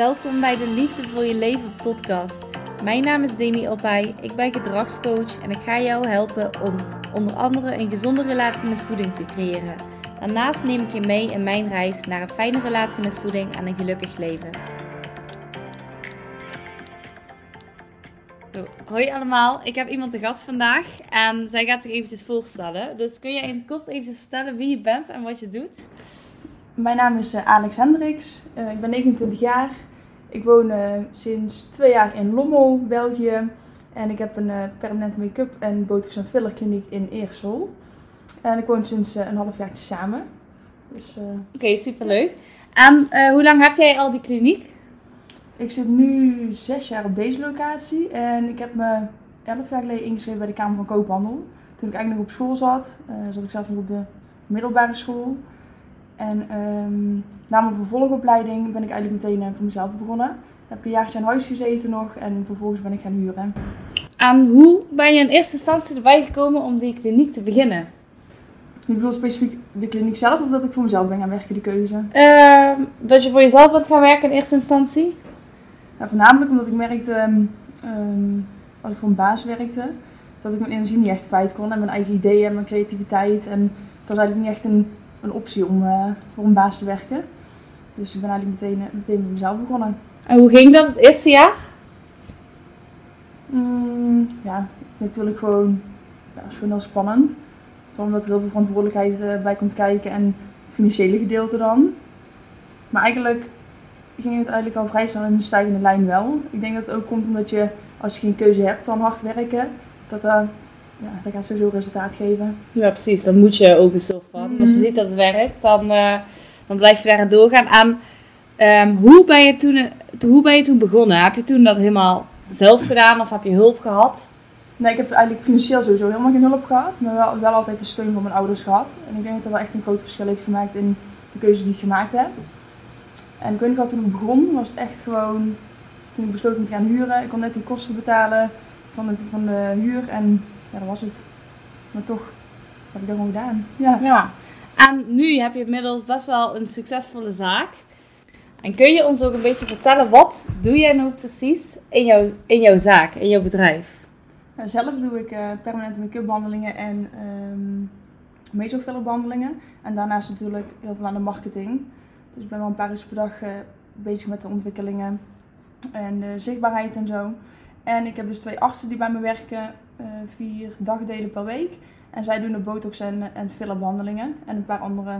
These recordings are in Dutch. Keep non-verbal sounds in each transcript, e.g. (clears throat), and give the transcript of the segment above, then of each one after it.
Welkom bij de Liefde voor je leven podcast. Mijn naam is Demi Opay, ik ben gedragscoach en ik ga jou helpen om onder andere een gezonde relatie met voeding te creëren. Daarnaast neem ik je mee in mijn reis naar een fijne relatie met voeding en een gelukkig leven. Hoi allemaal, ik heb iemand te gast vandaag en zij gaat zich eventjes voorstellen. Dus kun je in het kort even vertellen wie je bent en wat je doet? Mijn naam is uh, Alex Hendricks. Uh, ik ben 29 jaar. Ik woon uh, sinds twee jaar in Lommel, België. En ik heb een permanente make-up en botox en filler kliniek in Eersel. En ik woon sinds een half jaar samen. Dus, Oké, okay, superleuk. En hoe lang heb jij al die kliniek? Ik zit nu zes jaar op deze locatie. En ik heb me elf jaar geleden ingeschreven bij de Kamer van Koophandel. Toen ik eigenlijk nog op school zat, zat ik zelfs nog op de middelbare school. En um, na mijn vervolgopleiding ben ik eigenlijk meteen uh, voor mezelf begonnen. Heb ik een jaartje aan huis gezeten nog en vervolgens ben ik gaan huren. En hoe ben je in eerste instantie erbij gekomen om die kliniek te beginnen? Je bedoelt specifiek de kliniek zelf of dat ik voor mezelf ben gaan werken, die keuze? Uh, dat je voor jezelf bent gaan werken in eerste instantie? Ja, voornamelijk omdat ik merkte, um, als ik voor een baas werkte, dat ik mijn energie niet echt kwijt kon en mijn eigen ideeën en mijn creativiteit. En het was eigenlijk niet echt een een optie om uh, voor een baas te werken. Dus ik ben eigenlijk meteen, uh, meteen met mezelf begonnen. En hoe ging dat het eerste jaar? Mm, ja, natuurlijk gewoon, ja, is gewoon heel spannend. Omdat er heel veel verantwoordelijkheid uh, bij komt kijken en het financiële gedeelte dan. Maar eigenlijk ging het eigenlijk al vrij snel in de stijgende lijn wel. Ik denk dat het ook komt omdat je, als je geen keuze hebt van hard werken, dat dat ja, dat gaat sowieso resultaat geven. Ja, precies. Dan moet je ook een soort van. Als je mhm. ziet dat het werkt, dan, uh, dan blijf je daarin doorgaan. En um, hoe, ben je toen, hoe ben je toen begonnen? Heb je toen dat helemaal zelf gedaan of heb je hulp gehad? Nee, ik heb eigenlijk financieel sowieso helemaal geen hulp gehad. Maar wel, wel altijd de steun van mijn ouders gehad. En ik denk dat dat wel echt een groot verschil heeft gemaakt in de keuzes die ik gemaakt heb. En ik weet nog toen ik begon, was het echt gewoon... Toen ik besloot om te gaan huren. Ik kon net die kosten betalen van de, van de huur. En ja, dat was het. Maar toch heb ik dat gewoon gedaan. Ja. ja. En nu heb je inmiddels best wel een succesvolle zaak. En kun je ons ook een beetje vertellen, wat doe jij nou precies in jouw, in jouw zaak, in jouw bedrijf? Nou, zelf doe ik uh, permanente make-up behandelingen en um, mesofiller behandelingen. En daarnaast natuurlijk heel veel aan de marketing. Dus ik ben wel een paar uur per dag uh, bezig met de ontwikkelingen en de zichtbaarheid en zo. En ik heb dus twee artsen die bij me werken. Eh, vier dagdelen per week. En zij doen de botox en, en fillerbehandelingen. En een paar andere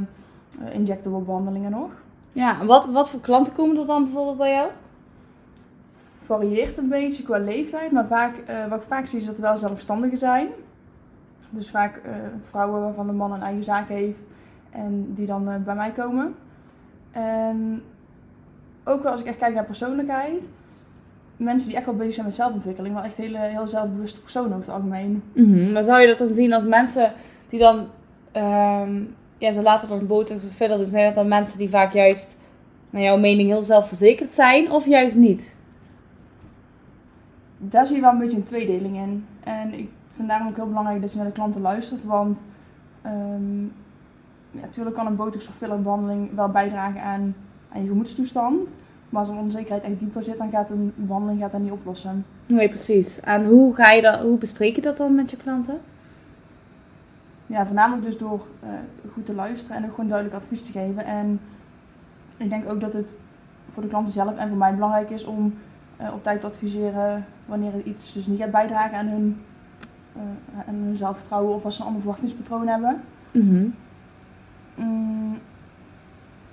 uh, injectable behandelingen nog. Ja, en wat, wat voor klanten komen er dan bijvoorbeeld bij jou? Varieert een beetje qua leeftijd. Maar vaak, uh, wat ik vaak zie is dat er wel zelfstandigen zijn. Dus vaak vrouwen waarvan de man een eigen zaak heeft. En die dan bij mij komen. En ook wel als ik echt kijk naar persoonlijkheid mensen die echt wel bezig zijn met zelfontwikkeling, wel echt hele, heel zelfbewuste personen over het algemeen. Mm Maar zou je dat dan zien als mensen die dan, um, ja, ze laten dan botox of filler doen, zijn dat dan mensen die vaak juist, naar jouw mening, heel zelfverzekerd zijn of juist niet? Daar zie je wel een beetje een tweedeling in. En ik vind daarom ook heel belangrijk dat je naar de klanten luistert, want um, ja, natuurlijk kan een botox of filler behandeling wel bijdragen aan, aan je gemoedstoestand. Maar als een onzekerheid echt dieper zit, dan gaat een behandeling gaat dat niet oplossen. Nee, precies. En hoe, ga je dat, hoe bespreek je dat dan met je klanten? Ja, voornamelijk dus door uh, goed te luisteren en ook gewoon duidelijk advies te geven. En ik denk ook dat het voor de klanten zelf en voor mij belangrijk is om uh, op tijd te adviseren wanneer iets dus niet gaat bijdragen aan hun, uh, aan hun zelfvertrouwen of als ze een ander verwachtingspatroon hebben. Mm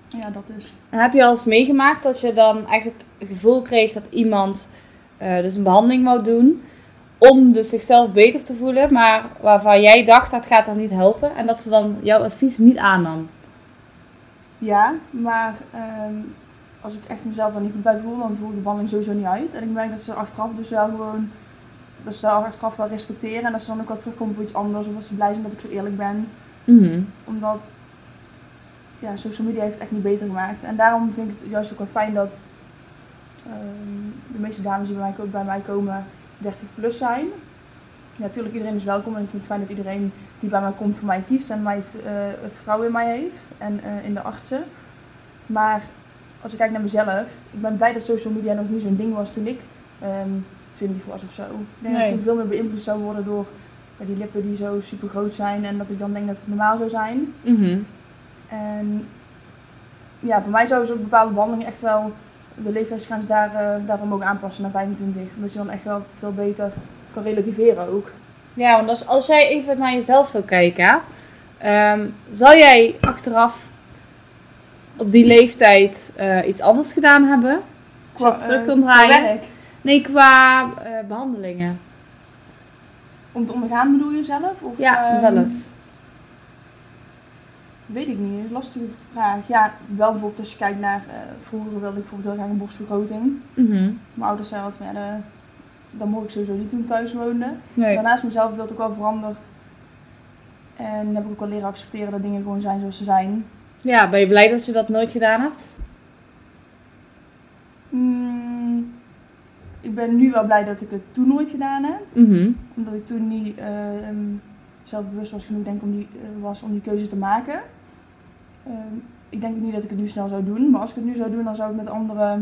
ja, dat is. heb je al eens meegemaakt dat je dan echt het gevoel kreeg dat iemand uh, dus een behandeling wou doen om dus zichzelf beter te voelen, maar waarvan jij dacht dat gaat er niet helpen en dat ze dan jouw advies niet aannam? Ja, maar um, als ik echt mezelf er niet goed bij voel, dan voel ik de behandeling sowieso niet uit. En ik merk dat ze achteraf dus wel gewoon, dat ze achteraf wel respecteren en dat ze dan ook wel terugkomen voor iets anders of dat ze blij zijn dat ik zo eerlijk ben. Mm Omdat ja, social media heeft het echt niet beter gemaakt. En daarom vind ik het juist ook wel fijn dat ehm, de meeste dames die bij mij, bij mij komen 30 plus zijn. Ja, natuurlijk, iedereen is welkom en ik vind het fijn dat iedereen die bij mij komt voor mij kiest en mij, uh, het vertrouwen in mij heeft en uh, in de artsen. Maar als ik kijk naar mezelf, ik ben blij dat social media nog niet zo'n ding was toen ik ehm 20 was of zo. Ik denk dat ik veel meer beïnvloed zou worden door ja, die lippen die zo super groot zijn en dat ik dan denk dat het normaal zou zijn. Mhm. En ja, voor mij zouden zo'n bepaalde behandelingen echt wel de leeftijdsgrens daar, eh, daarvoor mogen aanpassen naar 25. Omdat je dan echt wel veel beter kan relativeren ook. Ja, want als, als jij even naar jezelf zou kijken, ehm, zou jij achteraf op die leeftijd eh, iets anders gedaan hebben? Terug eh, kon qua draaien? werk. Nee, qua eh, behandelingen. Om te ondergaan bedoel je zelf? Of, Ja, ehm, zelf. Weet ik niet, lastige vraag. Ja, wel bijvoorbeeld als je kijkt naar, eh, vroeger wilde ik bijvoorbeeld heel graag een borstvergroting. Mhm. Mijn ouders van ja, de- dat mocht ik sowieso niet toen thuis woonde. Nee. Daarnaast mezelf beeld ook wel veranderd. En heb ik ook wel leren accepteren dat dingen gewoon zijn zoals ze zijn. Ja, ben je blij dat je dat nooit gedaan hebt? Mm, ik ben nu wel blij dat ik het toen nooit gedaan heb. Mhm. Omdat ik toen niet eh, ehm, zelfbewust was genoeg denk om die, eh, was om die keuze te maken. Ehm, ik denk ook niet dat ik het nu snel zou doen. Maar als ik het nu zou doen, dan zou het met andere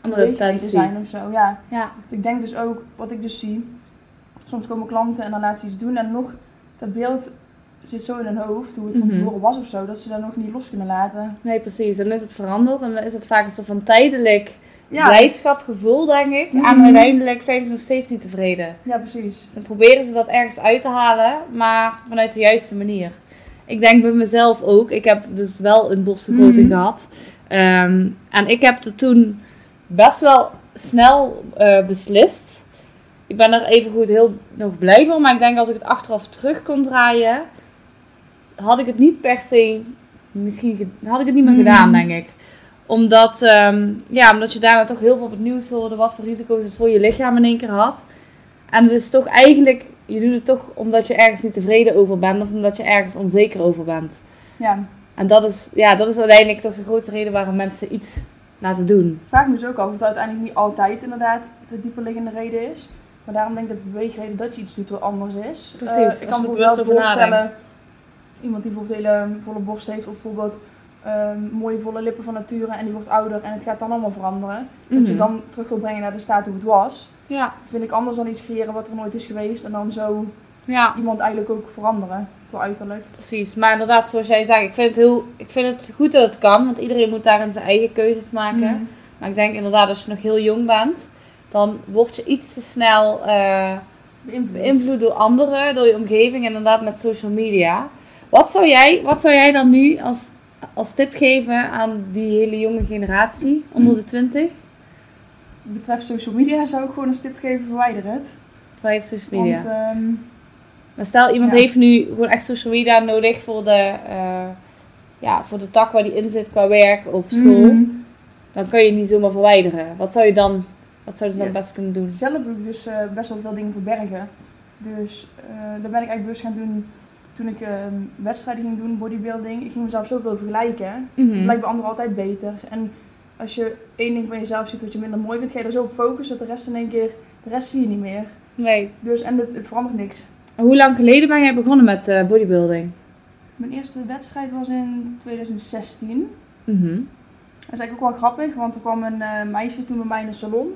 Andere zijn of zo. Ja. Ja. Ik denk dus ook, wat ik dus zie, soms komen klanten en dan laten ze iets doen en nog, dat beeld zit zo in hun hoofd, hoe het van Mhm. tevoren was of zo, dat ze dat nog niet los kunnen laten. Nee, precies. Dan is het veranderd en dan is het vaak een soort van tijdelijk Ja, blijdschap, gevoel, denk ik. Mhm. En uiteindelijk zijn ze nog steeds niet tevreden. ja precies. Dan proberen ze dat ergens uit te halen, maar vanuit de juiste manier. Ik denk bij mezelf ook. Ik heb dus wel een borstvergroting Mhm. gehad. Ehm, en ik heb er toen best wel snel eh, beslist. Ik ben er even goed heel nog blij van. Maar ik denk als ik het achteraf terug kon draaien, had ik het niet per se. Misschien had ik het niet meer Mhm. gedaan, denk ik. Omdat, ehm, ja, omdat je daarna toch heel veel op het nieuws hoorde wat voor risico's het voor je lichaam in één keer had. En is toch eigenlijk, je doet het toch omdat je ergens niet tevreden over bent of omdat je ergens onzeker over bent. Ja, En dat is, ja, dat is uiteindelijk toch de grootste reden waarom mensen iets laten doen. ik vraag me dus ook af of het uiteindelijk niet altijd inderdaad de dieperliggende reden is. Maar daarom denk ik dat de beweegreden dat je iets doet wel anders is. Precies, Eh, als ik kan me wel voorstellen, nadenkt. iemand die bijvoorbeeld hele volle borst heeft of bijvoorbeeld ehm, mooie volle lippen van nature en die wordt ouder en het gaat dan allemaal veranderen. Dat je Mhm. dan terug wil brengen naar de staat hoe het was. Ja, vind ik anders dan iets creëren wat er nooit is geweest. En dan zo ja, iemand eigenlijk ook veranderen. Qua uiterlijk. precies. Maar inderdaad, zoals jij zegt, ik vind, het heel, ik vind het goed dat het kan, want iedereen moet daarin zijn eigen keuzes maken. Mhm. Maar ik denk inderdaad, als je nog heel jong bent, dan word je iets te snel Beïnvloed. beïnvloed door anderen, door je omgeving, inderdaad met social media. Wat zou jij, wat zou jij dan nu als, als tip geven aan die hele jonge generatie, onder de 20? Betreft social media zou ik gewoon een tip geven, verwijder het. Het social media. Want ehm, Maar stel, iemand Ja. heeft nu gewoon echt social media nodig voor de, eh, ja, voor de tak waar die in zit qua werk of school. mhm. Dan kan je niet zomaar verwijderen. Wat zou je dan, wat zouden ze dan Ja. best kunnen doen? zelf wil ik dus eh, best wel veel dingen verbergen. Dus daar ben ik eigenlijk bewust gaan doen toen ik ehm, wedstrijden ging doen, bodybuilding. Ik ging mezelf zoveel vergelijken. Het lijkt bij anderen altijd beter. En als je één ding van jezelf ziet wat je minder mooi vindt, ga je er zo op focussen dat de rest in één keer, de rest zie je niet meer. Nee. Dus, en het, het verandert niks. Hoe lang geleden ben jij begonnen met eh, bodybuilding? Mijn eerste wedstrijd was in 2016. Mhm. Dat is eigenlijk ook wel grappig, want er kwam een eh, meisje toen bij mij in de salon.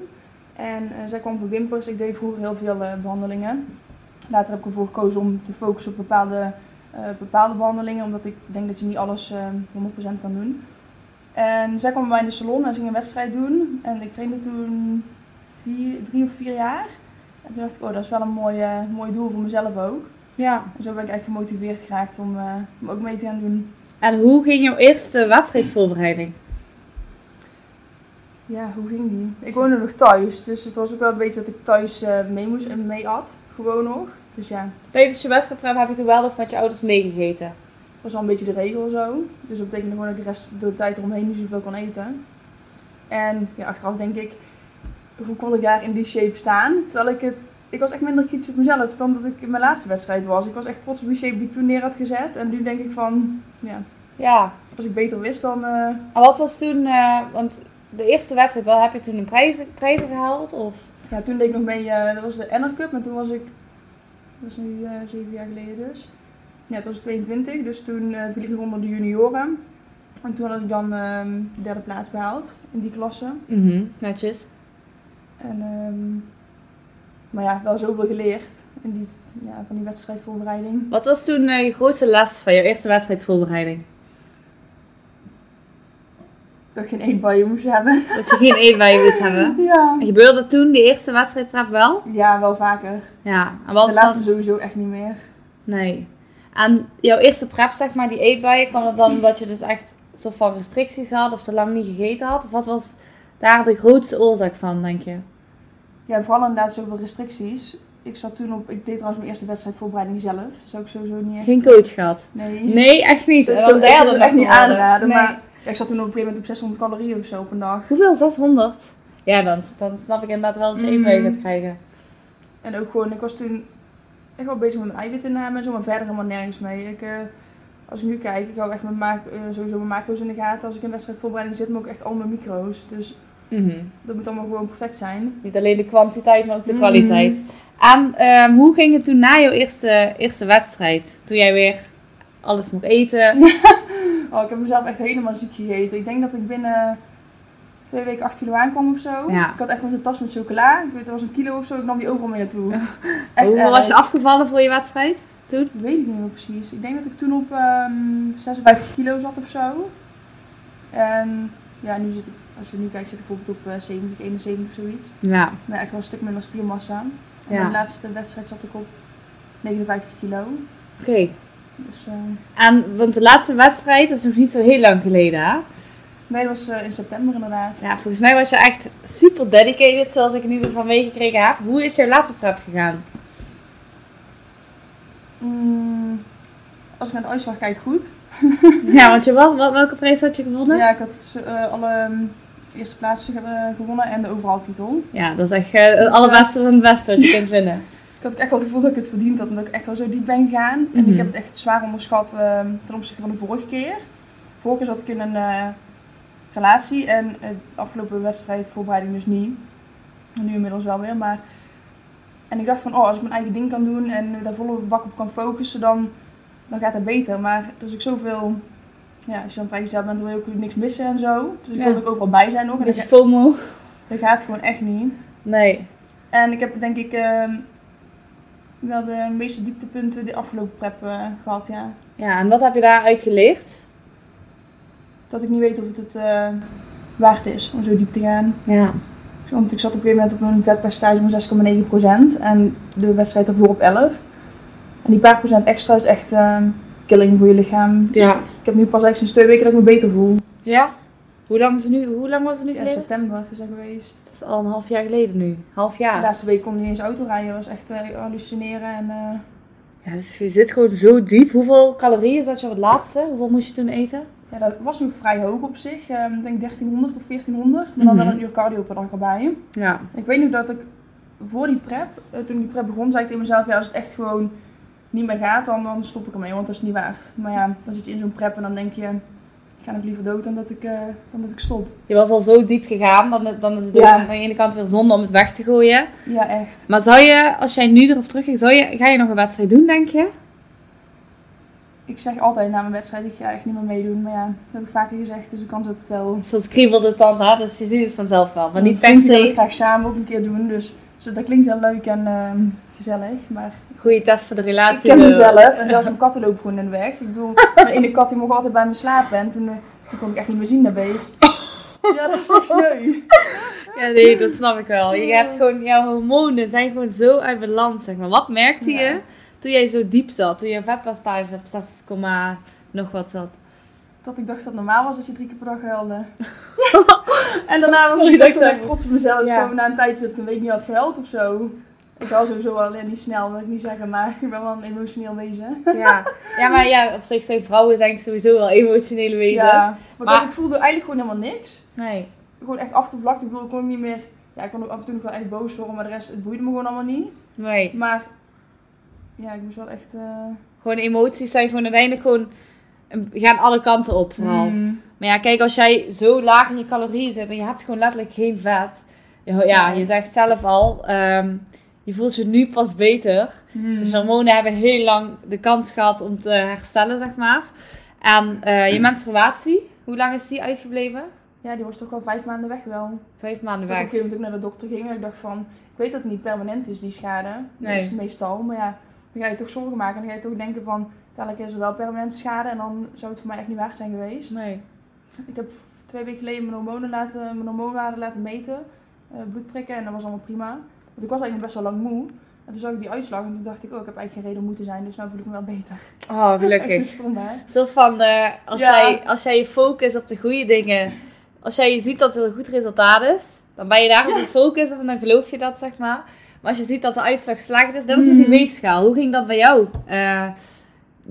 En eh, zij kwam voor wimpers. Ik deed vroeger heel veel eh, behandelingen. Later heb ik ervoor gekozen om te focussen op bepaalde, bepaalde behandelingen, omdat ik denk dat je niet alles eh 100% kan doen. En zij kwam bij mij in de salon en ze ging een wedstrijd doen. En ik trainde toen vier, drie of vier jaar. En toen dacht ik, oh, dat is wel een mooi, mooi doel voor mezelf ook. Ja. En zo ben ik eigenlijk gemotiveerd geraakt om, om ook mee te gaan doen. En hoe ging jouw eerste wedstrijdvoorbereiding? Ja, hoe ging die? Ik woonde nog thuis, dus het was ook wel een beetje dat ik thuis eh, mee moest en mee at. Gewoon nog. Dus ja, Tijdens je wedstrijdprep heb je toen wel nog met je ouders meegegeten. Dat was wel een beetje de regel zo. Dus dat betekende gewoon dat ik de rest de tijd eromheen niet zoveel kon eten. En ja, achteraf denk ik, hoe kon ik daar in die shape staan? Terwijl ik het, ik was echt minder kritisch op mezelf dan dat ik in mijn laatste wedstrijd was. Ik was echt trots op die shape die ik toen neer had gezet. En nu denk ik van, ja, Ja. als ik beter wist dan... eh, En wat was toen, eh, want de eerste wedstrijd, wel, heb je toen een prijs, prijzen gehaald? Of? Ja, toen deed ik nog mee, eh, dat was de Enner Cup, maar toen was ik, dat was nu zeven jaar geleden dus. Ja, toen was ik 22, dus toen eh viel ik onder de junioren. En toen had ik dan ehm, de derde plaats behaald in die klasse. Mhm, netjes. En, ehm, maar ja, wel zoveel geleerd in die, ja, van die wedstrijdvoorbereiding. Wat was toen eh, je grootste les van je eerste wedstrijdvoorbereiding? Dat ik geen eetbuien moest hebben. (laughs) Dat je geen eetbuien moest hebben. (laughs) Ja. En gebeurde toen die eerste wedstrijdprep wel? Ja, wel vaker. Ja. En De was laatste dat... sowieso echt niet meer. Nee. En jouw eerste prep, zeg maar, die eetbuien, kwam dat dan omdat je dus echt een soort van restricties had of te lang niet gegeten had? Of wat was daar de grootste oorzaak van, denk je? Ja, vooral inderdaad zoveel restricties. Ik zat toen op, ik deed trouwens mijn eerste wedstrijdvoorbereiding zelf. Zou ik sowieso niet echt... Geen coach gehad? Nee. Nee, echt niet. Dat zou ik echt, niet aanraden. Nee. Maar ja, ik zat toen op een gegeven moment op 600 calorieën of zo op een dag. Hoeveel? 600? Ja, dan, dan snap ik inderdaad wel dat je Mm. eetbuien gaat krijgen. En ook gewoon, ik was toen echt wel bezig met mijn eiwitinname en zo, maar verder helemaal nergens mee. Ik, eh, als ik nu kijk, ik hou echt mijn maak, eh, sowieso mijn macro's in de gaten. Als ik in wedstrijdvoorbereiding zit, maar ook echt al mijn micro's. Dus Mhm. dat moet allemaal gewoon perfect zijn. Niet alleen de kwantiteit, maar ook de Mm. kwaliteit. En ehm, hoe ging het toen na jouw eerste, eerste wedstrijd? Toen jij weer alles mocht eten? (laughs) Oh, ik heb mezelf echt helemaal ziek gegeten. Ik denk dat ik binnen twee weken 8 kilo aankwam of zo. Ja. Ik had echt gewoon zo'n tas met chocola. Ik weet, er was een kilo of zo. Ik nam die overal mee naartoe. Echt Hoe erg. was je afgevallen voor je wedstrijd? Toen? Dat weet ik niet meer precies. Ik denk dat ik toen op ehm 56 kilo zat of zo. En ja, nu zit ik, als je nu kijkt, zit ik bijvoorbeeld op eh, 70, 71 zoiets. Ja. Maar echt wel een stuk minder spiermassa. En Ja. mijn laatste wedstrijd zat ik op 59 kilo. Oké. Dus eh, En, want de laatste wedstrijd is nog niet zo heel lang geleden, hè? Nee, dat was in september inderdaad. Ja, volgens mij was je echt super dedicated, zoals ik in ieder geval meegekregen heb. Hoe is jouw laatste prep gegaan? Mm, als ik naar de uitslag kijk, goed. (laughs) Ja, want je, wat, wat, welke prijs had je gewonnen? Ja, ik had eh, alle ehm, eerste plaatsen eh, gewonnen en de overal titel. Ja, dat is echt eh, het allerbeste van het beste wat je kunt (laughs) vinden. Ik had echt wel het gevoel dat ik het verdiend had, omdat ik echt wel zo diep ben gegaan. En Mhm. ik heb het echt zwaar onderschat ehm, ten opzichte van de vorige keer. Vorige keer zat ik in een relatie en de afgelopen wedstrijd voorbereiding dus niet. Nu inmiddels wel weer, maar... En ik dacht van, oh, als ik mijn eigen ding kan doen en daar volle bak op kan focussen, dan, dan gaat het beter. Maar er is ook zoveel... Ja, als je dan vrijgesteld bent, dan wil je ook niks missen en zo. Dus ik Ja. wilde ook overal bij zijn nog. Beetje FOMO. dat gaat gewoon echt niet. Nee. En ik heb denk ik ehm, wel de meeste dieptepunten de afgelopen prep eh, gehad, ja. Ja, en wat heb je daaruit geleerd? Dat ik niet weet of het het eh, waard is om zo diep te gaan. Ja. Want ik zat op een gegeven moment op een vetpercentage van 6,9% en de wedstrijd daarvoor op 11. En die paar procent extra is echt ehm, killing voor je lichaam. Ja. Ik heb nu pas eigenlijk sinds twee weken dat ik me beter voel. Ja? Hoe lang, is het nu, hoe lang was het nu Ja, geleden? september is dat geweest. Dat is al een half jaar geleden nu. Half De jaar. laatste week kon ik niet eens auto rijden. Was echt eh, hallucineren en... Ja, dus je zit gewoon zo diep. Hoeveel calorieën zat je op het laatste? Hoeveel moest je toen eten? Ja, dat was nog vrij hoog op zich. Ehm, ik denk 1300 of 1400. Maar dan Mhm. wel een uur cardio per dag erbij. Ja. Ik weet nog dat ik voor die prep, eh, toen die prep begon, zei ik tegen mezelf: ja, als het echt gewoon niet meer gaat, dan, dan stop ik ermee, want dat is niet waard. Maar ja, dan zit je in zo'n prep en dan denk je: ik ga nog liever dood dan dat ik, eh, dan dat ik stop. Je was al zo diep gegaan, dan, dan is het Ja. aan de ene kant weer zonde om het weg te gooien. Ja, echt. Maar zou je, als jij nu erop teruggaat, zou je, ga je nog een wedstrijd doen, denk je? Ik zeg altijd na mijn wedstrijd: ik ga echt niet meer meedoen. Maar ja, dat heb ik vaker gezegd, dus de kans dat het wel. Zoals kriebelde het dan, dus je ziet het vanzelf wel. Maar niet per vriend wil het se graag samen ook een keer doen, dus, dus dat klinkt heel leuk en ehm, gezellig. Maar goede test voor de Ik relatie. ken de- mezelf en zelfs mijn katten lopen gewoon in de weg. Ik bedoel, mijn ene kat die mocht altijd bij me slapen en toen, eh, toen kon ik echt niet meer zien, dat beest. Ja, dat is echt sneu. Ja, nee, dat snap ik wel. Je hebt gewoon, jouw hormonen zijn gewoon zo uit balans, zeg maar. Wat merkte je Ja. Toen jij zo diep zat? Toen je vetpercentage op 6, nog wat zat? Dat ik dacht dat het normaal was dat je drie keer per dag huilde. (laughs) en daarna was Sorry ik echt echt trots op mezelf. Ja. Zo na een tijdje dat ik een week niet had gehuild of zo. Ik huil sowieso wel alleen niet snel, wil ik niet zeggen, maar ik ben wel een emotioneel wezen. Ja. ja, maar ja, op zich zijn vrouwen denk ik sowieso wel emotionele wezens. Ja, maar, Maar- ik voelde eigenlijk gewoon helemaal niks. Nee. Gewoon echt afgevlakt. Ik bedoel, ik kon ook niet meer... Ja, ik kon ook af en toe nog wel echt boos worden, maar de rest, het boeide me gewoon allemaal niet. Nee. Maar ja, ik moest wel echt... eh, Gewoon emoties zijn gewoon uiteindelijk gewoon... gaan alle kanten op vooral. mm, Maar ja, kijk, als jij zo laag in je calorieën zit en je hebt gewoon letterlijk geen vet. Ja, ja je zegt zelf al, ehm, je voelt je nu pas beter. mm. Dus hormonen hebben heel lang de kans gehad om te herstellen, zeg maar. En eh, je (clears throat) menstruatie, Hoe lang is die uitgebleven? Ja, die was toch al vijf maanden weg wel. Vijf maanden Toen ik op weg. een gegeven moment ook naar de dokter ging en ik dacht van, ik weet dat het niet permanent is die schade. Dat Nee. is het meestal, maar ja, dan ga je toch zorgen maken en dan ga je toch denken van, dadelijk is er wel permanente schade en dan zou het voor mij echt niet waard zijn geweest. Nee. Ik heb twee weken geleden mijn hormonen laten, mijn hormoonwaarde laten meten, eh, bloed prikken en dat was allemaal prima. Want ik was eigenlijk best wel lang moe. En toen zag ik die uitslag en toen dacht ik, oh, ik heb eigenlijk geen reden om moe te zijn, dus nu voel ik me wel beter. Oh, gelukkig. (laughs) zo stom, hè? Zo van, eh, als, Ja. jij, als jij je focust op de goede dingen, als jij ziet dat het een goed resultaat is, dan ben je daar op Ja. je focus en dan geloof je dat, zeg maar. Maar als je ziet dat de uitslag slecht is, dat is met die Mhm. weegschaal. Hoe ging dat bij jou? Eh,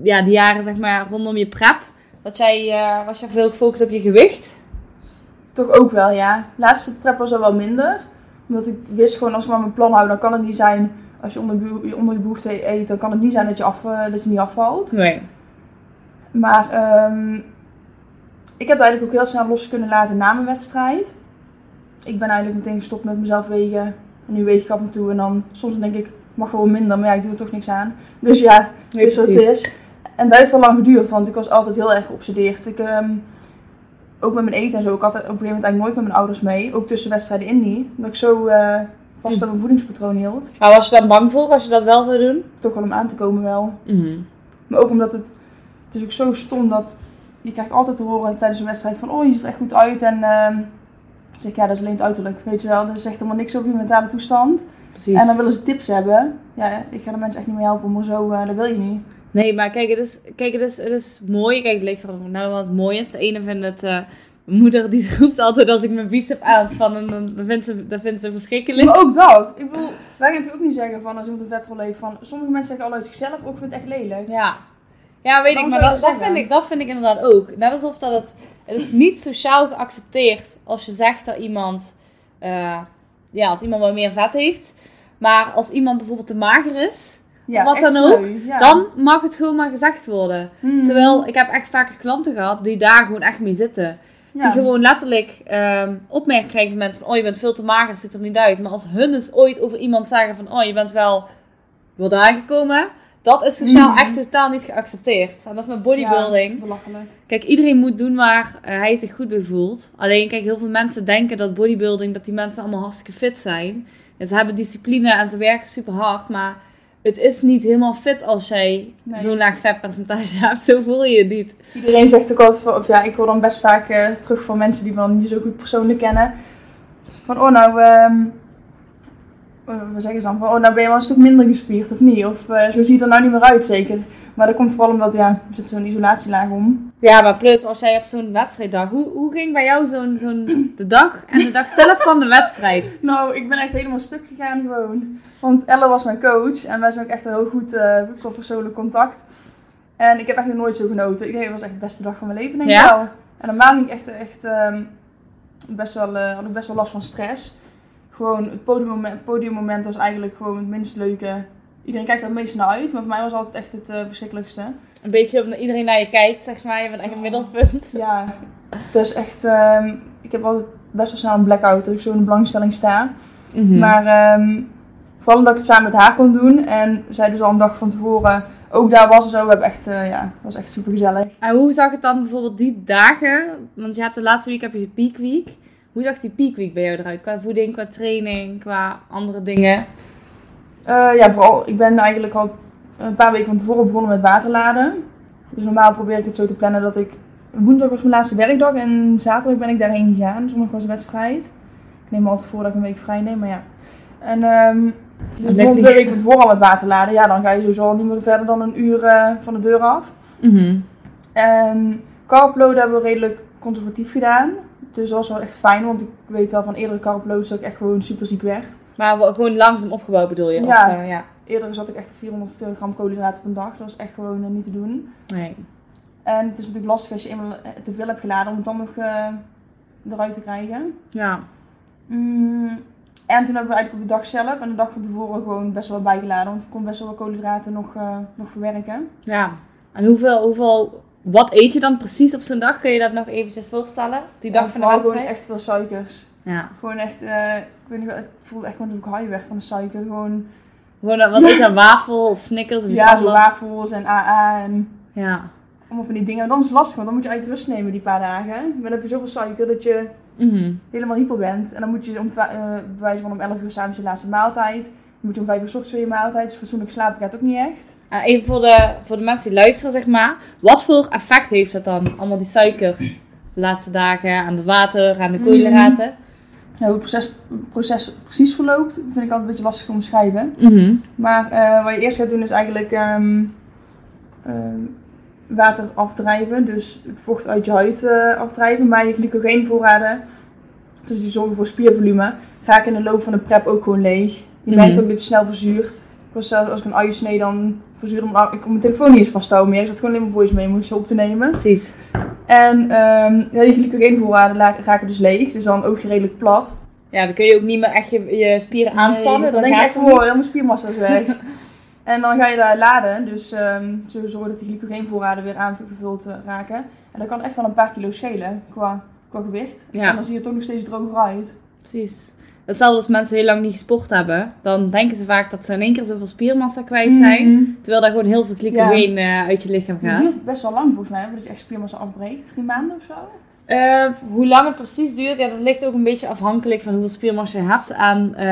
ja, die jaren, zeg maar, rondom je prep. Dat jij, eh, was je veel gefocust op je gewicht? Toch ook wel, ja. Laatste prep was al wel minder. Omdat ik wist gewoon, als ik maar mijn plan hou, dan kan het niet zijn, als je onder, je- onder je behoefte eet, dan kan het niet zijn dat je, af, eh, dat je niet afvalt. Nee. Maar ehm, ik heb eigenlijk ook heel snel los kunnen laten na mijn wedstrijd. Ik ben eigenlijk meteen gestopt met mezelf wegen. En nu weeg ik af en toe en dan soms denk ik, mag wel minder, maar ja, ik doe er toch niks aan. Dus ja, het is wat het is. En dat heeft wel lang geduurd, want ik was altijd heel erg geobsedeerd. Ik, ehm, ook met mijn eten en zo, ik had op een gegeven moment eigenlijk nooit met mijn ouders mee. Ook tussen wedstrijden in niet. Dat ik zo eh, vast aan mijn voedingspatroon hield. Maar was je dan bang voor als je dat wel zou doen? Toch wel om aan te komen wel. Mhm. Maar ook omdat het, het is ook zo stom dat je krijgt altijd te horen tijdens een wedstrijd van, oh je ziet er echt goed uit. En ehm, zeg ik, ja dat is alleen het uiterlijk, weet je wel. Dat zegt helemaal niks over je mentale toestand. Precies. En dan willen ze tips hebben. Ja, ik ga de mensen echt niet mee helpen, maar zo, eh, dat wil je niet. Nee, maar kijk, het is, kijk, het is, het is mooi. Kijk, het er ook naar wat mooi is. De ene vindt het... eh, moeder die (laughs) roept altijd als ik mijn bicep aanspan. En dan vindt ze, dat vindt ze verschrikkelijk. Maar ook dat. Ik bedoel, wij gaan natuurlijk ook niet zeggen van als iemand een vetrol heeft van, sommige mensen zeggen al uit zichzelf, ook ik vind het echt lelijk. Ja. Ja, weet ik. Maar dat, dat, vind ik, dat vind ik inderdaad ook. Net alsof dat het... Het is niet sociaal geaccepteerd als je zegt dat iemand... eh, ja, als iemand wat meer vet heeft. Maar als iemand bijvoorbeeld te mager is... Ja, Wat dan ook, ja. Dan mag het gewoon maar gezegd worden. Hmm. Terwijl ik heb echt vaker klanten gehad die daar gewoon echt mee zitten. ja. Die gewoon letterlijk ehm opmerkingen krijgen van mensen van... Oh, je bent veel te mager, het ziet er niet uit. Maar als hun dus ooit over iemand zeggen van... Oh, je bent wel wel aangekomen. Dat is sociaal Mhm. echt totaal niet geaccepteerd. En dat is met bodybuilding. Ja. Kijk, iedereen moet doen waar eh, hij zich goed bij voelt. Alleen, kijk, heel veel mensen denken dat bodybuilding... Dat die mensen allemaal hartstikke fit zijn. En ze hebben discipline en ze werken super hard. Maar het is niet helemaal fit als jij Nee. zo'n laag vetpercentage (laughs) hebt. Zo voel je het niet. Iedereen zegt ook altijd, van, of ja, ik hoor dan best vaak eh, terug van mensen die me dan niet zo goed persoonlijk kennen. Van, oh nou, ehm eh, wat zeggen ze dan? Van, oh nou ben je wel een stuk minder gespierd of niet? Of eh, zo ziet er nou niet meer uit zeker. Maar dat komt vooral omdat, ja, er zit zo'n isolatielaag om. Ja, maar plus als jij op zo'n wedstrijddag... Hoe, hoe ging bij jou zo'n zo'n de dag en de dag zelf van de wedstrijd? (laughs) Nou, ik ben echt helemaal stuk gegaan gewoon. Want Elle was mijn coach en wij zijn ook echt heel goed eh qua persoonlijk contact. En ik heb echt nog nooit zo genoten. Ik denk, het was echt de beste dag van mijn leven, denk ik Ja? wel. En normaal ging ik echt, echt ehm, best wel, eh, had ik best wel last van stress. Gewoon het podiummoment, podiummoment was eigenlijk gewoon het minst leuke. Iedereen kijkt er het meest naar uit, maar voor mij was het altijd echt het eh, verschrikkelijkste. Een beetje of iedereen naar je kijkt, zeg maar. Je bent echt een middelpunt. (laughs) Ja, het is echt... ehm, ik heb altijd best wel snel een blackout dat ik zo in de belangstelling sta. Mhm. Maar ehm, vooral omdat ik het samen met haar kon doen. En zij dus al een dag van tevoren ook daar was en zo. We hebben echt, eh, ja, het was echt super gezellig. En hoe zag het dan bijvoorbeeld die dagen? Want je hebt de laatste week heb je de peak week. Hoe zag die peak week bij jou eruit? Qua voeding, qua training, qua andere dingen? Eh, ja, vooral, ik ben eigenlijk al een paar weken van tevoren begonnen met waterladen. Dus normaal probeer ik het zo te plannen dat ik... Woensdag was mijn laatste werkdag en zaterdag ben ik daarheen gegaan. Zondag was de wedstrijd. Ik neem altijd voor dat ik een week vrij neem, maar ja. En ehm dus Lekker. rond twee weken van tevoren al met waterladen. Ja, dan ga je sowieso al niet meer verder dan een uur eh, van de deur af. Mhm. En carploaden hebben we redelijk conservatief gedaan. Dus dat was wel echt fijn, want ik weet wel van eerdere carploads dat ik echt gewoon super ziek werd. Maar gewoon langzaam opgebouwd bedoel je? Ja. Of, eh, ja. Eerder zat ik echt op 400 gram koolhydraten per dag. Dat is echt gewoon eh, niet te doen. Nee. En het is natuurlijk lastig als je eenmaal eh, te veel hebt geladen om het dan nog eruit te krijgen. Ja. Mm, en toen hebben we eigenlijk op de dag zelf en de dag van tevoren gewoon best wel bijgeladen. Want ik kon best wel wat koolhydraten nog, nog verwerken. Ja. En hoeveel, hoeveel, wat eet je dan precies op zo'n dag? Kun je dat nog eventjes voorstellen? Die dag van de wedstrijd? gewoon echt veel suikers. Ja. Gewoon echt, eh, ik weet niet, het voelde echt gewoon alsof ik high werd van de suiker. Gewoon Gewoon, wat is dat, wafel of Snickers of Ja, zo wafels en AA en, Ja. allemaal van die dingen. En dan is het lastig, want dan moet je eigenlijk rust nemen die paar dagen. Maar dan heb je zoveel suiker dat je Mhm. helemaal hyper bent. En dan moet je om, eh, bij wijze van om 11 uur s'avonds je laatste maaltijd. Dan moet je om 5 uur ochtends weer je maaltijd. Dus fatsoenlijk slapen gaat ook niet echt. En even voor de, voor de mensen die luisteren, zeg maar. Wat voor effect heeft dat dan? Allemaal die suikers. De laatste dagen aan het water, aan de koolhydraten. Ja, hoe het proces, proces precies verloopt, vind ik altijd een beetje lastig te omschrijven. Mhm. Maar eh, wat je eerst gaat doen is eigenlijk ehm, ehm, water afdrijven. Dus het vocht uit je huid eh, afdrijven. Maar je glycogeenvoorraden, dus die zorgen voor spiervolume, ga ik in de loop van de prep ook gewoon leeg. Je Mhm. merkt ook dat je snel verzuurt. Ik was zelfs als ik een ui snee, dan verzuurde mijn Ik kon mijn telefoon niet eens vasthouden meer. Ik zat gewoon alleen mijn voice memos op te nemen. Precies. En ehm ja, je glycogeenvoorraden raken dus leeg. Dus dan ook redelijk plat. Ja, dan kun je ook niet meer echt je, je spieren aanspannen. Nee, dan denk je gaat echt wow, mijn spiermassa is weg. (laughs) en dan ga je daar laden, dus zo zorgen dat die glycogeenvoorraden weer aangevuld eh, raken. En dat kan echt wel een paar kilo schelen qua, qua gewicht. Ja. En dan zie je het ook nog steeds droger uit. Precies. Hetzelfde als mensen heel lang niet gesport hebben. Dan denken ze vaak dat ze in één keer zoveel spiermassa kwijt zijn. Mhm. Terwijl daar gewoon heel veel glycogeen eh, uit je lichaam Het gaat. duurt best wel lang volgens mij, voordat je echt spiermassa afbreekt. Drie maanden of zo? Eh, hoe lang het precies duurt, ja, dat ligt ook een beetje afhankelijk van hoeveel spiermassa je hebt. Aan eh,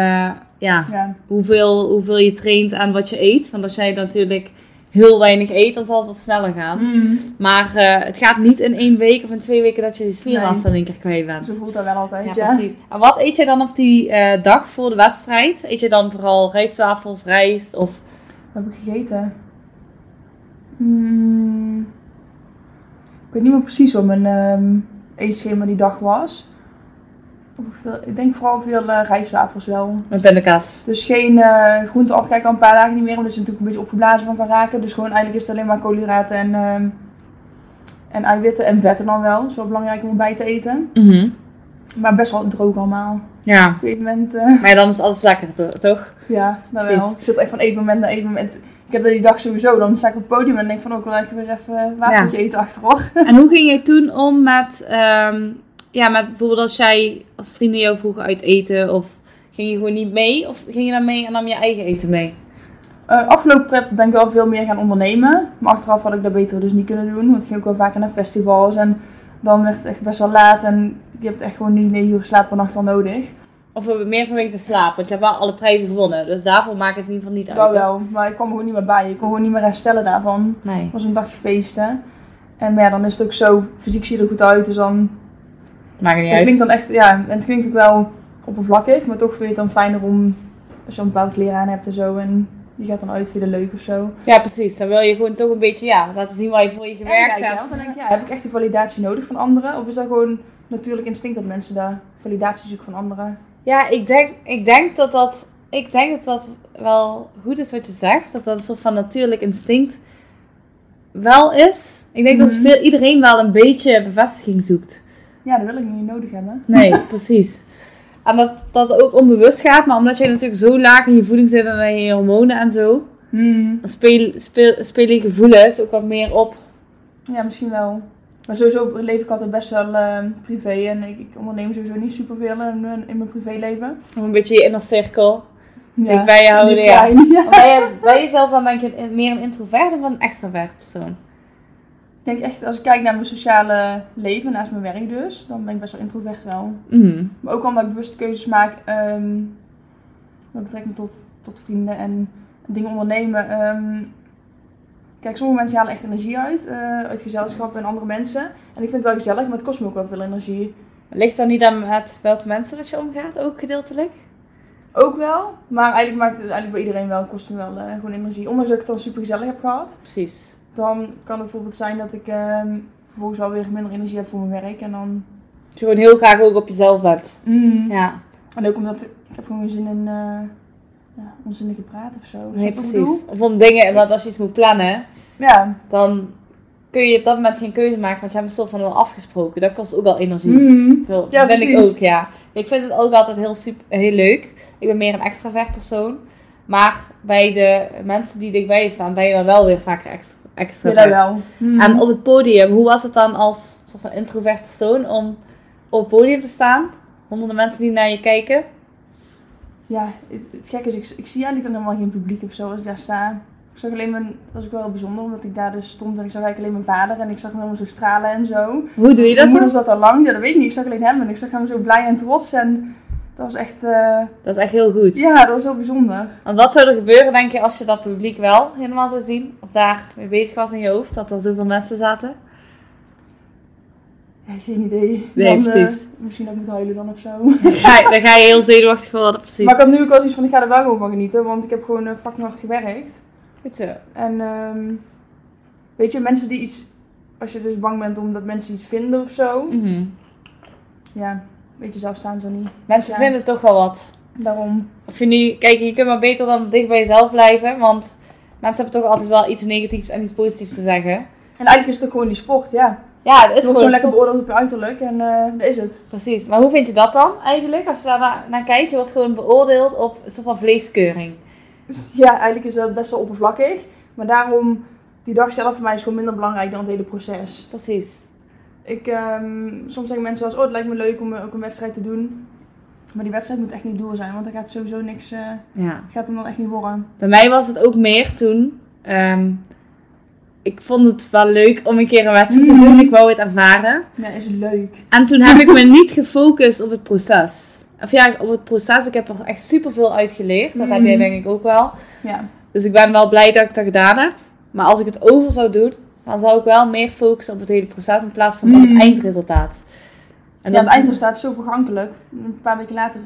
ja, Ja. hoeveel, hoeveel je traint aan wat je eet. Want als jij natuurlijk heel weinig eet, dan zal het wat sneller gaan. Mhm. Maar eh, het gaat niet in één week of in twee weken dat je die spiermassa in één keer kwijt bent. Zo voelt dat wel altijd, Ja, ja. precies. En wat eet je dan op die eh, dag voor de wedstrijd? Eet je dan vooral rijstwafels, rijst of... Wat heb ik gegeten? Hmm. Ik weet niet meer precies wat mijn ehm eetschema die dag was. Ik veel- Ik denk vooral veel eh rijstwafels wel. Met pindakaas. Dus geen eh groente altijd kijk ik al een paar dagen niet meer, omdat je natuurlijk een beetje opgeblazen van kan raken. Dus gewoon eigenlijk is het alleen maar koolhydraten en, ehm, en eiwitten en vetten dan wel. Wel belangrijk om erbij te eten. Mhm. Maar best wel droog allemaal. Ja, Op een gegeven moment, eh, maar dan is alles lekker, to- toch? ja, dat Precies. wel. Ik zit echt van één moment naar één moment. Ik heb dat die dag sowieso, dan sta ik op het podium en denk van ook wel even weer even watertje eten achterop. En hoe ging jij toen om met, ehm, ja, met bijvoorbeeld als jij, als vrienden jou vroegen uit eten of ging je gewoon niet mee? Of ging je dan mee en nam je eigen eten mee? Eh, afgelopen prep ben ik wel veel meer gaan ondernemen. Maar achteraf had ik dat beter dus niet kunnen doen. Want ik ging ook wel vaker naar festivals. En dan werd het echt best wel laat. En je hebt echt gewoon die 9 uur slaap per nacht wel nodig. Of meer vanwege de slaap, want je hebt wel alle prijzen gewonnen. Dus daarvoor maakt het in ieder geval niet uit. Dat wel. Maar ik kwam gewoon niet meer bij. Ik kon gewoon niet meer herstellen daarvan. Nee. Het was een dagje feesten. En maar ja, dan is het ook zo. Fysiek zie je er goed uit. Dus dan... Maakt niet Het uit. klinkt dan echt... Ja, en het klinkt ook wel oppervlakkig. Maar toch vind je het dan fijner om... Als je dan bepaalde kleren aan hebt en zo. En je gaat dan uit, je het leuk of zo. Ja, precies. Dan wil je gewoon toch een beetje ja, laten zien waar je voor je gewerkt hebt. Dan denk ik, ja, heb ik echt die validatie nodig van anderen? Of is dat gewoon natuurlijk instinct dat mensen daar validatie zoeken van anderen? Ja, ik denk, ik denk dat dat. Ik denk dat dat wel goed is wat je zegt. Dat dat een soort van natuurlijk instinct wel is. Ik denk dat Mhm. veel, iedereen wel een beetje bevestiging zoekt. Ja, dat wil ik niet nodig hebben. Nee, (laughs) precies. En dat dat ook onbewust gaat, maar omdat jij natuurlijk zo laag in je voeding zit en in je hormonen en zo, dan speel, speel, spelen je gevoelens ook wat meer op. Ja, misschien wel. Maar sowieso leef ik altijd best wel eh, privé. En ik, ik onderneem sowieso niet superveel in, mijn- in mijn privéleven. Of een beetje je inner cirkel. Ja, Dicht bij je houden, ja. klein, ja. Ben je, ben je zelf dan denk je meer een introvert of een extravert persoon? Ik denk echt, als ik kijk naar mijn sociale leven, naast mijn werk dus, dan ben ik best wel introvert wel. Mhm. Maar ook omdat ik bewuste keuzes maak ehm met betrekking tot, tot vrienden en dingen ondernemen. Ehm, kijk, sommige mensen halen echt energie uit, eh, uit gezelschap en andere mensen. En ik vind het wel gezellig, maar het kost me ook wel veel energie. Ligt dat niet aan met welke mensen dat je omgaat, ook gedeeltelijk? Ook wel, maar eigenlijk maakt het eigenlijk bij iedereen wel, kost me wel eh, gewoon energie. Ondanks dat ik het dan super gezellig heb gehad, Precies. Dan kan het bijvoorbeeld zijn dat ik ehm, vervolgens alweer minder energie heb voor mijn werk. En dan... Dat je gewoon heel graag ook op jezelf bent. Ja, En ook omdat ik, ik heb gewoon geen zin in uh, ja, onzinnige praten of zo. Nee, ik precies. Of om dingen, dat als je iets moet plannen, Ja. dan kun je op dat moment geen keuze maken, want je hebt soort van al afgesproken. Dat kost ook wel energie. Mm. Veel, Ja, vind ik precies. ook, ja. Ik vind het ook altijd heel, super, heel leuk. Ik ben meer een extravert persoon. Maar bij de mensen die dichtbij je staan, ben je dan wel weer vaker extra, Ja, extravert. dat wel. En op het podium, hoe was het dan als soort van introvert persoon om op het podium te staan? Honderden mensen die naar je kijken. Ja, het, het gekke is, ik, ik zie eigenlijk dan helemaal geen publiek of zo als ik daar sta. Ik zag alleen mijn, dat was ook wel bijzonder, omdat ik daar dus stond en ik zag eigenlijk alleen mijn vader en ik zag hem helemaal zo stralen en zo. Hoe doe je dat Mijn moeder zat al lang, ja dat weet ik niet. Ik zag alleen hem en ik zag hem zo blij en trots en dat was echt, eh, Dat is echt heel goed. ja, dat was heel bijzonder. Want wat zou er gebeuren, denk je, als je dat publiek wel helemaal zou zien? Of daar mee bezig was in je hoofd, dat er zoveel mensen zaten? Ja, geen idee. Nee, Dan, eh, precies. misschien dat ik moet huilen dan of zo. (laughs) Dan ga je, dan ga je heel zenuwachtig worden, precies. Maar ik had nu ook wel zoiets van, ik ga er wel gewoon van genieten, want ik heb gewoon uh, fucking hard gewerkt. Goed zo. En ehm, weet je, mensen die iets, als je dus bang bent omdat mensen iets vinden of zo, Mhm. ja, weet je, zelf staan ze niet. Mensen Ja. vinden toch wel wat. Daarom. Of je nu, kijk, je kunt maar beter dan dicht bij jezelf blijven, want mensen hebben toch altijd wel iets negatiefs en iets positiefs te zeggen. En eigenlijk is het ook gewoon die sport, ja. Ja, het is wordt gewoon gewoon lekker beoordeeld op je uiterlijk en eh dat is het. Precies. Maar hoe vind je dat dan eigenlijk, als je daar naar, naar kijkt? Je wordt gewoon beoordeeld op een soort van vleeskeuring. (laughs) Ja, eigenlijk is dat best wel oppervlakkig. Maar daarom, die dag zelf voor mij is gewoon minder belangrijk dan het hele proces. Precies. Ik, ehm, soms zeggen mensen wel eens, oh het lijkt me leuk om eh, ook een wedstrijd te doen. Maar die wedstrijd moet echt niet door zijn, want dan gaat sowieso niks, eh, Ja. gaat hem dan echt niet worden. Bij mij was het ook meer toen. ehm, ik vond het wel leuk om een keer een wedstrijd te Mhm. doen. Ik wou het ervaren. Ja, is leuk. En toen heb ik me niet gefocust op het proces. Of ja, op het proces. Ik heb er echt super veel uit geleerd. Dat heb jij Mhm. denk ik ook wel. Ja. Dus ik ben wel blij dat ik dat gedaan heb. Maar als ik het over zou doen, dan zou ik wel meer focussen op het hele proces in plaats van op het eindresultaat. En ja, dat, het eindresultaat is zo vergankelijk. Een paar weken later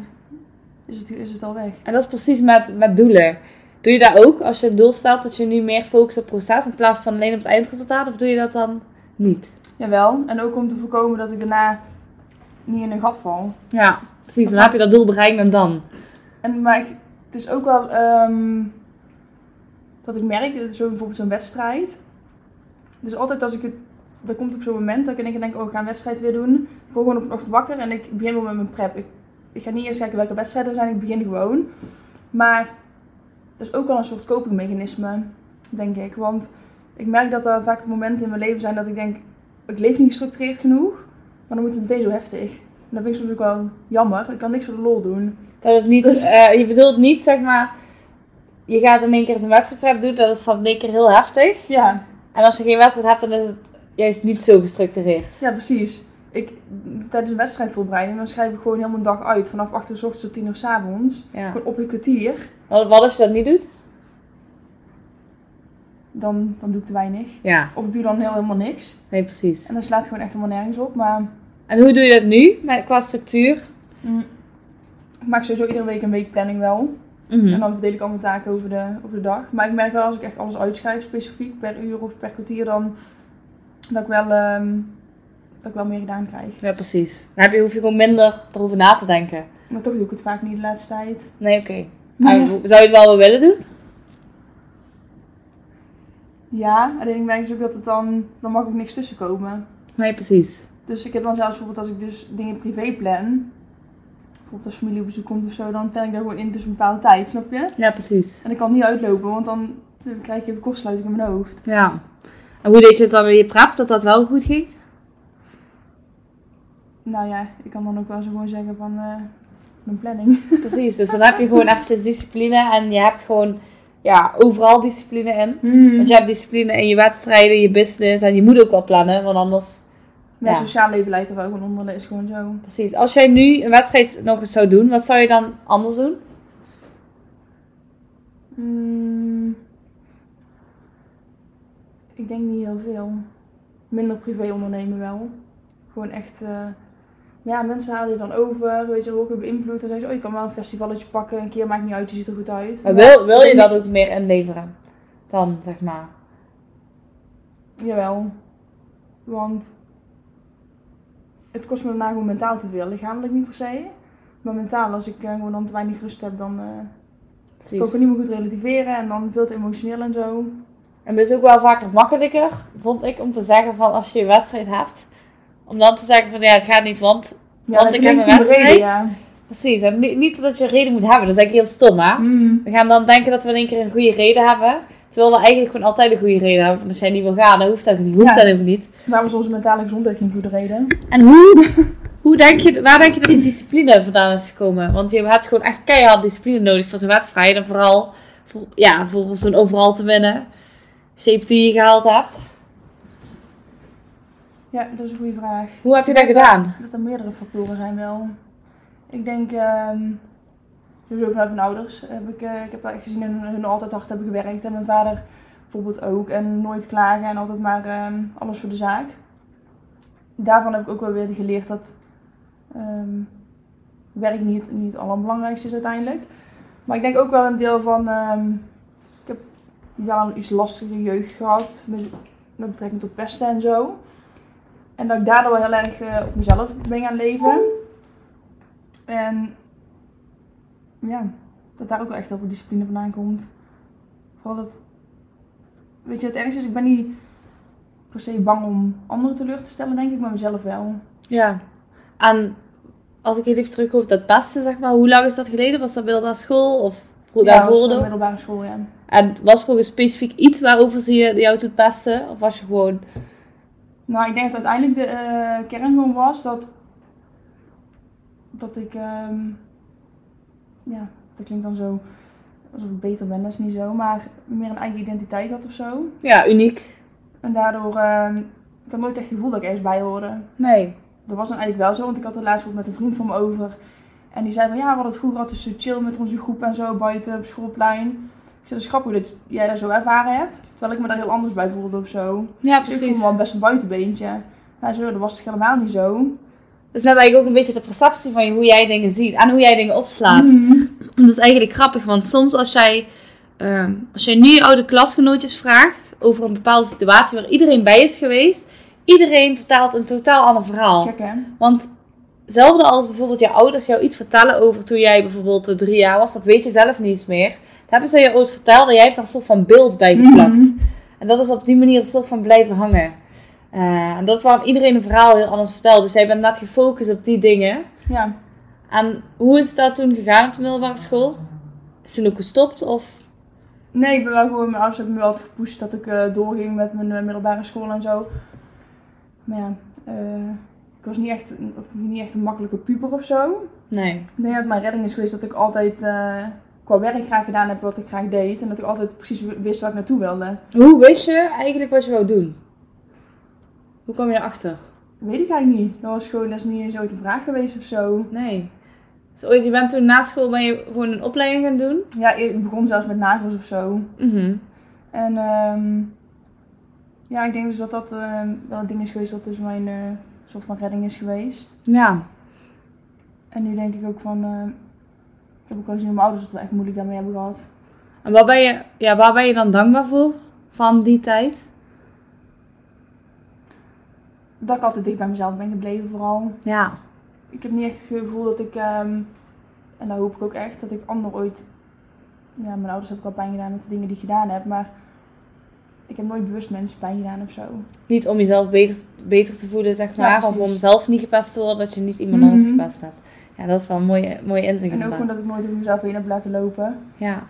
is het, is het al weg. en dat is precies met, met doelen. Doe je dat ook als je een doel stelt dat je nu meer focust op het proces in plaats van alleen op het eindresultaat? Of doe je dat dan niet? Jawel, en ook om te voorkomen dat ik daarna niet in een gat val. Ja, precies. Dan heb je dat doel bereikt en dan. En, maar ik, het is ook wel ehm, dat ik merk, dat zo bijvoorbeeld zo'n wedstrijd. Dus altijd als ik het, er komt op zo'n moment dat ik in één keer denk, oh ik ga een wedstrijd weer doen. Ik word gewoon op een ochtend wakker en ik begin wel met mijn prep. Ik, ik ga niet eerst kijken welke wedstrijden er zijn, ik begin gewoon. Maar dat is ook wel een soort copingmechanisme, denk ik. Want ik merk dat er vaak momenten in mijn leven zijn dat ik denk, ik leef niet gestructureerd genoeg. Maar dan moet het meteen zo heftig. En dat vind ik soms ook wel jammer. Ik kan niks voor de lol doen. Dat het niet, Dus- eh, je bedoelt niet, zeg maar, je gaat in één keer eens een wedstrijdprep doen, dat is dan in één keer heel heftig. Ja, En als je geen wedstrijd hebt, dan is het juist niet zo gestructureerd. Ja, precies. Ik, tijdens een wedstrijdvoorbereiding, dan schrijf ik gewoon helemaal een dag uit. Vanaf 8 uur s ochtends tot 10 uur s avonds. Ja. Gewoon op een kwartier. Wat, wat als je dat niet doet? Dan, dan doe ik te weinig. Ja, Of ik doe dan heel, helemaal niks. nee, precies. En dan slaat het gewoon echt helemaal nergens op. Maar En hoe doe je dat nu, met, qua structuur? mm, ik maak sowieso iedere week een weekplanning wel. Mhm. En dan verdeel ik al mijn taken over de, over de dag. Maar ik merk wel als ik echt alles uitschrijf, specifiek per uur of per kwartier, dan dat ik wel, dat ik wel meer gedaan krijg. Ja, precies. Dan heb je, hoef je gewoon minder erover na te denken. Maar toch doe ik het vaak niet de laatste tijd. Nee, oké. (laughs) Zou je het wel willen doen? ja, alleen ik merk dus ook dat het dan, dan mag ook niks tussenkomen. Nee, precies. Dus ik heb dan zelfs bijvoorbeeld als ik dus dingen privé plan, bijvoorbeeld als familie op bezoek komt of zo, dan plan ik daar gewoon in tussen een bepaalde tijd, snap je? Ja, precies. En ik kan niet uitlopen, want dan, krijg je een kortsluiting in mijn hoofd. Ja. En hoe deed je het dan in je prep, dat dat wel goed ging? Nou ja, ik kan dan ook wel zo gewoon zeggen van eh, mijn planning. (laughs) Precies, dus dan heb je gewoon eventjes discipline en je hebt gewoon ja, overal discipline in. Want je hebt discipline in je wedstrijden, je business en je moet ook wel plannen, want anders... Mijn Ja. sociaal leven leidt er wel gewoon onder, is gewoon zo. Precies. Als jij nu een wedstrijd nog eens zou doen, wat zou je dan anders doen? Mm, ik denk niet heel veel. Minder privé ondernemen wel. Gewoon echt, eh, ja, mensen halen je dan over, weet je, ook beïnvloed. En zeggen ze, oh, je kan wel een festivalletje pakken, een keer maakt niet uit, je ziet er goed uit. Maar wil, wil je dat ook meer inleveren? Dan, zeg maar. Jawel. Want het kost me daarna gewoon mentaal te veel. Lichamelijk niet per se. Maar mentaal, als ik eh, gewoon dan te weinig rust heb, dan eh kan ik ook niet meer goed relativeren. En dan veel te emotioneel en zo. En het is ook wel vaker makkelijker, vond ik, om te zeggen van als je een wedstrijd hebt. Om dan te zeggen van ja, het gaat niet, want... Ja, Want ik heb een wedstrijd. ja. Precies, en niet, niet dat je een reden moet hebben, dat is eigenlijk heel stom hè. Mm. We gaan dan denken dat we in één keer een goede reden hebben. Terwijl we eigenlijk gewoon altijd een goede reden hebben. Van als jij niet wil gaan, dan hoeft dat ook niet. Hoeft Ja. dat ook niet. Waarom is onze mentale gezondheid geen goede reden? En hoe, (laughs) hoe denk je, waar denk je dat die discipline vandaan is gekomen? Want je hebt gewoon echt keihard discipline nodig voor zo'n wedstrijd. En vooral voor, ja, voor zo'n overal te winnen? 17 je gehaald hebt. Ja, dat is een goede vraag. Hoe heb je dat gedaan? Dat er meerdere factoren zijn wel. Ik denk, ehm sowieso vanuit mijn ouders heb ik, eh, ik heb gezien dat hun, hun altijd hard hebben gewerkt. En mijn vader bijvoorbeeld ook. En nooit klagen en altijd maar ehm, alles voor de zaak. Daarvan heb ik ook wel weer geleerd dat ehm, werk niet, niet het allerbelangrijkste is uiteindelijk. Maar ik denk ook wel een deel van, ehm, ik heb wel een iets lastige jeugd gehad met, met betrekking tot pesten en zo. En dat ik daardoor wel heel erg eh, op mezelf ben gaan leven. En ja, dat daar ook wel echt heel veel discipline vandaan komt. Vooral dat, weet je, het ergste is, ik ben niet per se bang om anderen teleur te stellen, denk ik, maar mezelf wel. Ja. En als ik even terug op dat beste, zeg maar, hoe lang is dat geleden? Was dat middelbare school of Ja, daarvoor nog? middelbare school, ja. En was er ook een specifiek iets waarover ze je, jou doet pesten? Of was je gewoon... Nou, ik denk dat uiteindelijk de eh, kern gewoon was dat, dat ik, ehm, ja, dat klinkt dan zo alsof ik beter ben, dat is niet zo, maar meer een eigen identiteit had of zo. Ja, uniek. En daardoor, ehm, ik had nooit echt het gevoel dat ik ergens bij hoorde. Nee. Dat was dan eigenlijk wel zo, want ik had het laatst met een vriend van me over. En die zei van, ja, we hadden het vroeger altijd zo chill met onze groep en zo, buiten op schoolplein. Ik zei, dat is grappig dat jij dat zo ervaren hebt. Terwijl ik me daar heel anders bij voelde of zo. Ja, Dus ik voelde precies. me wel best een buitenbeentje. Nou zo, dat was het helemaal niet zo. Is net eigenlijk ook een beetje de perceptie van je, hoe jij dingen ziet en hoe jij dingen opslaat. Mhm. Dat is eigenlijk grappig, want soms als jij, ehm, als jij nu je oude klasgenootjes vraagt over een bepaalde situatie waar iedereen bij is geweest, iedereen vertelt een totaal ander verhaal. Hè? Want hetzelfde als bijvoorbeeld je ouders jou iets vertellen over toen jij bijvoorbeeld eh, drie jaar was, dat weet je zelf niet meer. Dat hebben ze je ooit verteld en jij hebt daar een soort van beeld bij geplakt. Mhm. En dat is op die manier een soort van blijven hangen. Eh, en dat is waarom iedereen een verhaal heel anders vertelt. Dus jij bent net gefocust op die dingen. Ja. En hoe is dat toen gegaan op de middelbare school? Is toen ook gestopt of... Nee, ik ben wel gewoon, mijn ouders hebben me wel altijd gepusht dat ik eh, doorging met mijn eh, middelbare school en zo. Maar ja, ik was niet echt, niet echt een makkelijke puber of zo. Nee. Ik denk dat mijn redding is geweest dat ik altijd qua werk graag gedaan heb wat ik graag deed. En dat ik altijd precies wist waar ik naartoe wilde. Hoe wist je eigenlijk wat je wou doen? Hoe kwam je erachter? Weet ik eigenlijk niet. Dat was gewoon, dat is niet eens ooit een vraag geweest of zo. Nee. Dus je bent toen na school ben je gewoon een opleiding gaan doen? Ja, ik begon zelfs met nagels of zo. Mhm. En ehm, ja, ik denk dus dat dat ehm, wel een ding is geweest dat dus mijn eh, soort van redding is geweest. Ja. En nu denk ik ook van, eh, ik heb ook al gezien dat mijn ouders het wel echt moeilijk daarmee hebben gehad. En waar ben je, ja, waar ben je dan dankbaar voor? Van die tijd? Dat ik altijd dicht bij mezelf ben gebleven vooral. Ja. Ik heb niet echt het gevoel dat ik, ehm, en dat hoop ik ook echt, dat ik ander ooit, ja mijn ouders heb ik al pijn gedaan met de dingen die ik gedaan heb, maar ik heb nooit bewust mensen pijn gedaan of zo. Niet om jezelf beter, beter te voelen, zeg Ja, maar. of om zelf niet gepest te worden, dat je niet iemand anders Mhm. gepest hebt. Ja, dat is wel een mooie, mooie inzicht. En ook gewoon dat ik nooit over mezelf heen heb laten lopen. Ja.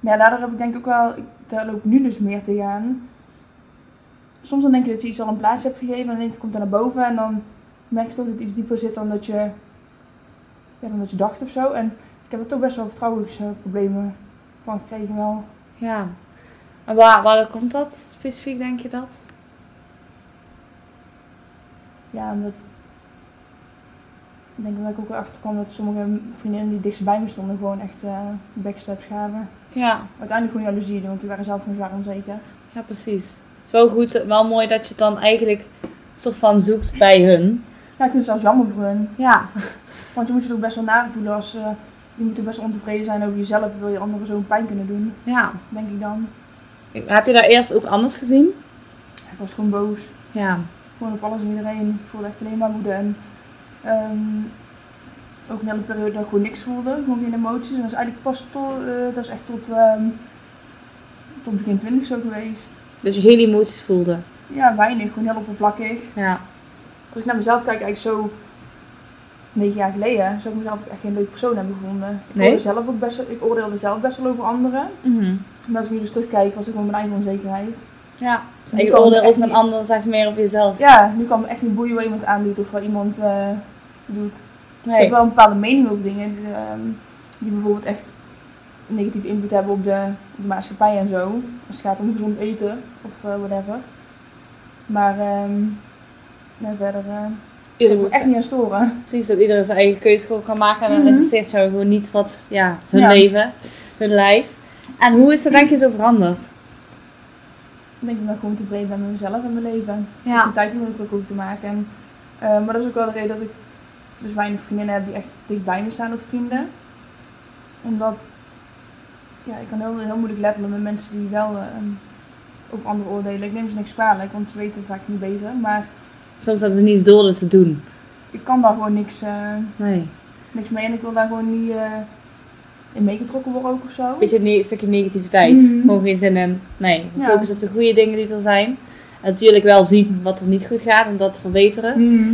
Maar ja, daardoor heb ik denk ik ook wel, ik, daar loop ik nu dus meer tegenaan. Soms dan denk je dat je iets al een plaats hebt gegeven en dan denk je, komt er naar boven en dan merk je toch dat het iets dieper zit dan dat je, ja, dan dat je dacht of zo. En ik heb er toch best wel vertrouwensproblemen van gekregen wel. Ja. En waar, waar komt dat specifiek, denk je dat? Ja, omdat, ik denk dat ik ook erachter kwam dat sommige vriendinnen die dichtst bij me stonden gewoon echt eh backsteps gaven. Ja. Uiteindelijk gewoon jaloezie doen, want die waren zelf gewoon zwaar onzeker. Ja, precies. Het is wel goed, wel mooi dat je het dan eigenlijk soort van zoekt bij hun. Ja, ik vind het zelfs jammer voor hun. Ja. (laughs) Want je moet je ook best wel naar voelen als eh, je moet ook best wel ontevreden zijn over jezelf. Wil je anderen zo'n pijn kunnen doen, Ja. denk ik dan. Heb je daar eerst ook anders gezien? Ik was gewoon boos. Ja. Gewoon op alles en iedereen. Ik voelde echt alleen maar woede. En ehm, ook een hele periode dat ik gewoon niks voelde. Gewoon geen emoties. En dat is eigenlijk pas tot, eh, dat is echt tot, ehm, tot begin 20 zo geweest. Dus je geen emoties voelde. Ja, weinig. Gewoon heel oppervlakkig. Ja. Als ik naar mezelf kijk, eigenlijk zo negen jaar geleden, zou ik mezelf echt geen leuke persoon hebben gevonden. Ik, Nee? oordeelde zelf ook best, ik oordeelde zelf best wel over anderen. Mhm. Maar als ik nu dus terugkijk, was ik gewoon mijn eigen onzekerheid. Ja. Dus kan oordeel over een ander, zeg meer over jezelf. Ja, nu kan me echt niet boeien wat iemand aandoet of wat iemand eh, doet. Ik heb wel een bepaalde mening over dingen. ehm, die bijvoorbeeld echt negatieve invloed hebben op de, op de maatschappij en zo. Als het gaat om gezond eten of eh, whatever. Maar ehm nou, verder uh, Iedereen moet echt niet aan storen. Precies, dat iedereen zijn eigen keuze kan maken. En dan Mhm. interesseert jou gewoon niet wat, ja, zijn Ja. leven, hun lijf. En hoe is dat denk je zo veranderd? Ik denk dat ik gewoon tevreden ben met mezelf en mijn leven. Ja. tijd om me druk over te maken. En, eh, maar dat is ook wel de reden dat ik dus weinig vriendinnen heb die echt dicht bij me staan of vrienden. Omdat ja, ik kan heel, heel moeilijk levelen met mensen die wel eh, over anderen oordelen. Ik neem ze niks kwalijk, want ze weten vaak niet beter. Maar Soms hebben ze niet eens door dat ze doen. ik kan daar gewoon niks, eh, Nee. niks mee en ik wil daar gewoon niet eh, in meegetrokken worden ook of zo. Beetje een stukje negativiteit. Mhm. Gewoon geen zin in. Nee, Ja. focus op de goede dingen die er zijn. En natuurlijk wel zien wat er niet goed gaat en dat verbeteren. Mhm.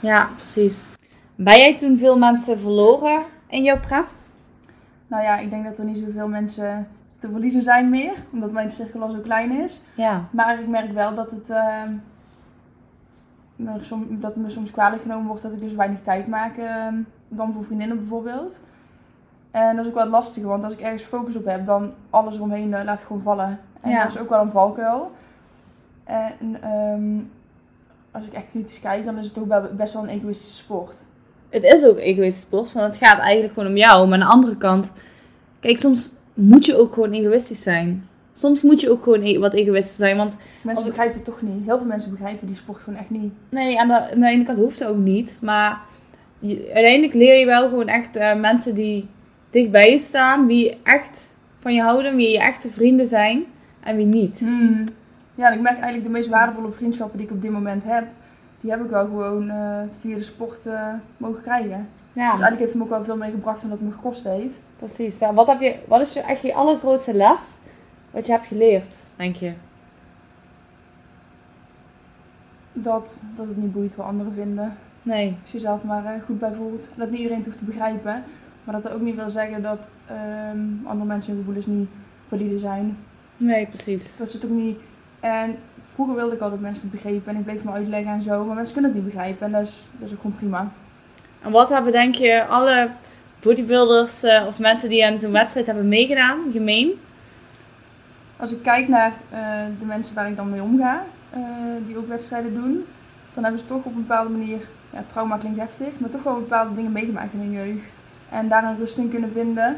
Ja, precies. Ben jij toen veel mensen verloren in jouw prep? Nou ja, ik denk dat er niet zoveel mensen te verliezen zijn meer, omdat mijn cirkel al zo klein is. Ja. Maar ik merk wel dat het eh, me, som, dat me soms kwalijk genomen wordt dat ik dus weinig tijd maak eh, dan voor vriendinnen bijvoorbeeld. En dat is ook wel lastig, want als ik ergens focus op heb, dan alles eromheen eh, laat ik gewoon vallen. En Ja. dat is ook wel een valkuil. En ehm, als ik echt kritisch kijk, dan is het ook best wel een egoïstische sport. Het is ook egoïstisch sport, want het gaat eigenlijk gewoon om jou. Maar aan de andere kant, kijk, soms moet je ook gewoon egoïstisch zijn. Soms moet je ook gewoon e- wat egoïstisch zijn, want Mensen Als begrijpen het toch niet. Heel veel mensen begrijpen die sport gewoon echt niet. Nee, aan de, aan de ene kant hoeft het ook niet. Maar je- uiteindelijk leer je wel gewoon echt eh, mensen die dicht bij je staan. Wie echt van je houden. Wie je echte vrienden zijn. En wie niet. Hmm. Ja, en ik merk eigenlijk de meest waardevolle vriendschappen die ik op dit moment heb. Die heb ik wel gewoon eh, via de sport eh, mogen krijgen. Dus Ja, eigenlijk heeft het me ook wel veel meer gebracht dan dat het me gekost heeft. precies. Ja, wat, heb je, wat is je, echt je allergrootste les wat je hebt geleerd, denk je? Dat, dat het niet boeit wat anderen vinden. Nee. Als je jezelf maar eh, goed bij voelt. Dat niet iedereen het hoeft te begrijpen. Maar dat dat ook niet wil zeggen dat ehm, andere mensen hun gevoelens niet valide zijn. Nee, precies. Dat ze het ook niet... En vroeger wilde ik altijd mensen het begrepen. En ik bleef me uitleggen en zo. Maar mensen kunnen het niet begrijpen. En dat is, dat is ook gewoon prima. En wat hebben, denk je, alle bodybuilders eh, of mensen die aan zo'n wedstrijd hebben meegedaan, gemeen? Als ik kijk naar eh, de mensen waar ik dan mee omga, eh, die ook wedstrijden doen, dan hebben ze toch op een bepaalde manier, ja, trauma klinkt heftig, maar toch wel bepaalde dingen meegemaakt in hun jeugd. En daar een rust in kunnen vinden.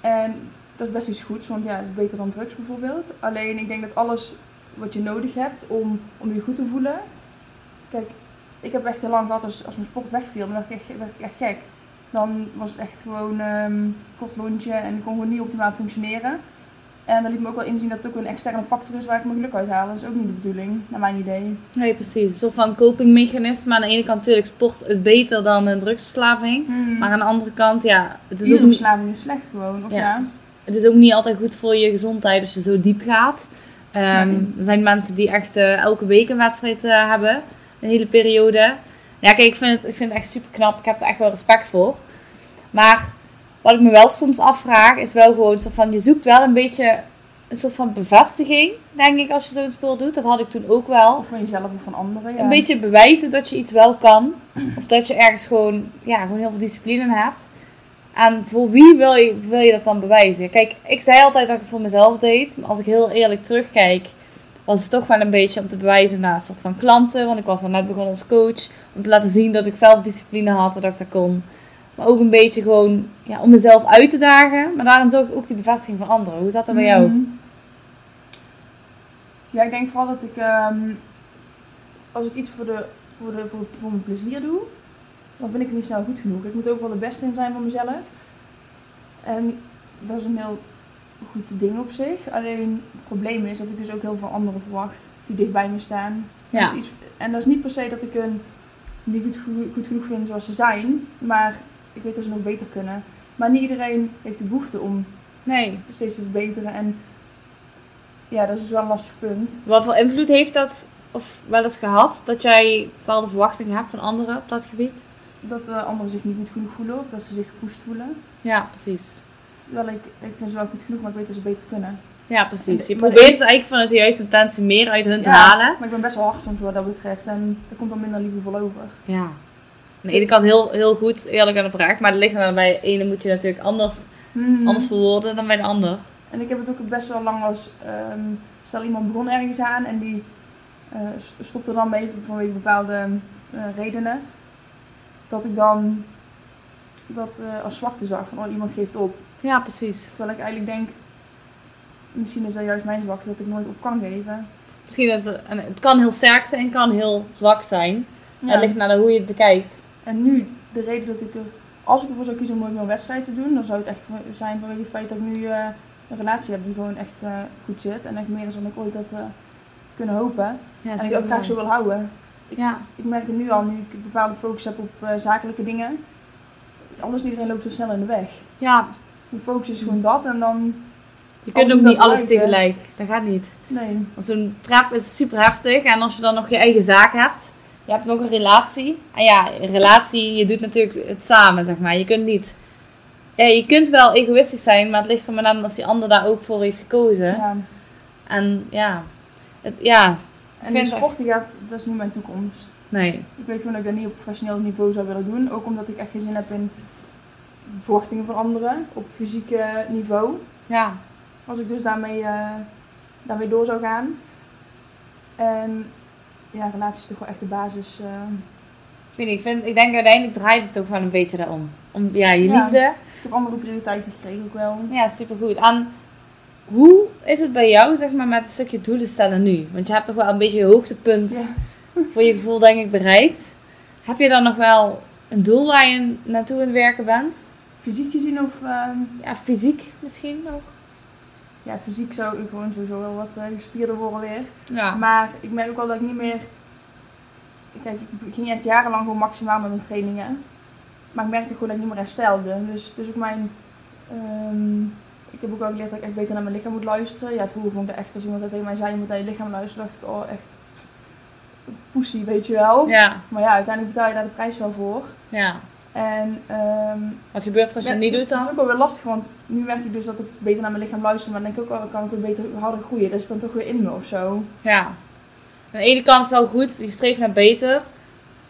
En dat is best iets goeds, want ja, het is beter dan drugs bijvoorbeeld. Alleen ik denk dat alles wat je nodig hebt om, om je goed te voelen. Kijk, ik heb echt heel lang gehad als, als mijn sport wegviel, dan werd ik echt, werd ik echt gek. Dan was het echt gewoon ehm kort lontje en ik kon gewoon niet optimaal functioneren. En dat liet me ook wel inzien dat het ook een externe factor is waar ik mijn geluk uit haal. Dat is ook niet de bedoeling, naar mijn idee. Nee, precies. Een soort van copingmechanisme. Aan de ene kant natuurlijk sport het beter dan een drugsverslaving. Maar aan de andere kant, ja, het is, ook, Iedere niet- verslaving is slecht gewoon, of Ja. ja? het is ook niet altijd goed voor je gezondheid als je zo diep gaat. Ehm. Er zijn mensen die echt eh, elke week een wedstrijd eh, hebben. Een hele periode. Ja, kijk, ik vind, het, ik vind het echt super knap. Ik heb er echt wel respect voor. Maar wat ik me wel soms afvraag, is wel gewoon zo van, je zoekt wel een beetje een soort van bevestiging, denk ik, als je zo'n spul doet. Dat had ik toen ook wel. Of van jezelf of van anderen, ja. Een beetje bewijzen dat je iets wel kan. Of dat je ergens gewoon, ja, gewoon heel veel discipline in hebt. En voor wie wil je, wil je dat dan bewijzen? Kijk, ik zei altijd dat ik het voor mezelf deed. Maar als ik heel eerlijk terugkijk, was het toch wel een beetje om te bewijzen soort van klanten. Want ik was dan net begonnen als coach. Om te laten zien dat ik zelf discipline had en dat ik dat kon. Maar ook een beetje gewoon ja, om mezelf uit te dagen. Maar daarom zoek ik ook die bevestiging van anderen. Hoe zat dat bij jou? Mhm. Ja, ik denk vooral dat ik, ehm, als ik iets voor, de, voor, de, voor, voor mijn plezier doe, dan vind ik niet snel goed genoeg. Ik moet ook wel de beste in zijn van mezelf. En dat is een heel goed ding op zich. Alleen het probleem is dat ik dus ook heel veel anderen verwacht die dicht bij me staan. Ja. Dat is iets, en dat is niet per se dat ik hun niet goed, goed, goed genoeg vind zoals ze zijn, maar ik weet dat ze nog beter kunnen. Maar niet iedereen heeft de behoefte om Nee. steeds te verbeteren. En ja, dat is dus wel een lastig punt. Wat voor invloed heeft dat, of wel eens gehad, dat jij bepaalde verwachtingen hebt van anderen op dat gebied? Dat eh, anderen zich niet goed genoeg voelen of dat ze zich gepusht voelen. Ja, precies. Terwijl ik, ik vind ze wel goed genoeg, maar ik weet dat ze beter kunnen. Ja, precies. Je de- probeert het eigenlijk vanuit de juiste intentie meer uit hun te halen. Maar ik ben best wel hard soms wat dat betreft. En dat komt dan minder liefdevol over. Ja. Aan de ene kant heel, heel goed, eerlijk en oprecht. Maar dat ligt dan bij de ene moet je natuurlijk anders, Hmm. anders verwoorden dan bij de ander. En ik heb het ook best wel lang als, ehm, stel iemand begon ergens aan en die eh, st- stopte dan mee vanwege bepaalde eh, redenen. Dat ik dan dat eh, als zwakte zag, van oh, iemand geeft op. Ja, precies. Terwijl ik eigenlijk denk, misschien is dat juist mijn zwakte, dat ik nooit op kan geven. Misschien dat het, het kan heel sterk zijn, kan heel zwak zijn. Ja. Het ligt naar hoe je het bekijkt. En nu, de reden dat ik er, als ik ervoor zou kiezen om nooit meer een wedstrijd te doen, dan zou het echt zijn vanwege het feit dat ik nu eh, een relatie heb die gewoon echt eh, goed zit. En echt meer is dan ik ooit had kunnen hopen. Ja, en ik ook graag zo wil houden. Ja, Ik merk het nu al, nu ik een bepaalde focus heb op eh, zakelijke dingen. Alles en iedereen loopt zo snel in de weg. ja, Mijn focus is gewoon dat en dan, je kunt ook niet alles tegelijk. Dat gaat niet. nee. Want zo'n trap is super heftig. En als je dan nog je eigen zaak hebt. Je hebt nog een relatie. En ja, een relatie, je doet natuurlijk het samen, zeg maar. Je kunt niet... Ja, je kunt wel egoïstisch zijn, maar het ligt er maar aan als die ander daar ook voor heeft gekozen. Ja. En ja, het, ja, En het- sport die gaat, dat is niet mijn toekomst. nee. Ik weet gewoon dat ik dat niet op professioneel niveau zou willen doen. Ook omdat ik echt geen zin heb in verwachtingen van anderen op fysieke niveau. Ja, Als ik dus daarmee, eh, daarmee door zou gaan. En ja, relatie is toch wel echt de basis. eh. ik weet niet, ik, vind, ik denk uiteindelijk draait het ook wel een beetje daarom. Om, ja, je Ja. liefde. ik heb andere prioriteiten gekregen ook wel. Ja, supergoed. En hoe is het bij jou, zeg maar, met een stukje doelen stellen nu? Want je hebt toch wel een beetje je hoogtepunt Ja. (laughs) voor je gevoel, denk ik, bereikt. Heb je dan nog wel een doel waar je naartoe aan het werken bent? Fysiek gezien of... ehm, Ja, fysiek misschien nog. ja, fysiek zou ik gewoon sowieso wel wat eh, gespierder worden weer. Ja. Maar ik merk ook wel dat ik niet meer... Kijk, ik ging echt jarenlang gewoon maximaal met mijn trainingen. Maar ik merkte gewoon dat ik niet meer herstelde. Dus, dus ook mijn... ehm, ik heb ook wel geleerd dat ik echt beter naar mijn lichaam moet luisteren. Ja, vroeger vond ik dat echt, als iemand dat tegen mij zei, je moet naar je lichaam luisteren, dacht ik, oh echt... Poesie, weet je wel. Ja, Maar ja, uiteindelijk betaal je daar de prijs wel voor. ja. En ehm, Wat gebeurt er als je het niet doet Het is dan? ook wel weer lastig, want nu merk ik dus dat ik beter naar mijn lichaam luister, maar dan denk ik ook wel, kan ik weer beter harder groeien. Dat is dan toch weer in me of zo. Ja. Aan de ene kant is het wel goed, je streeft naar beter.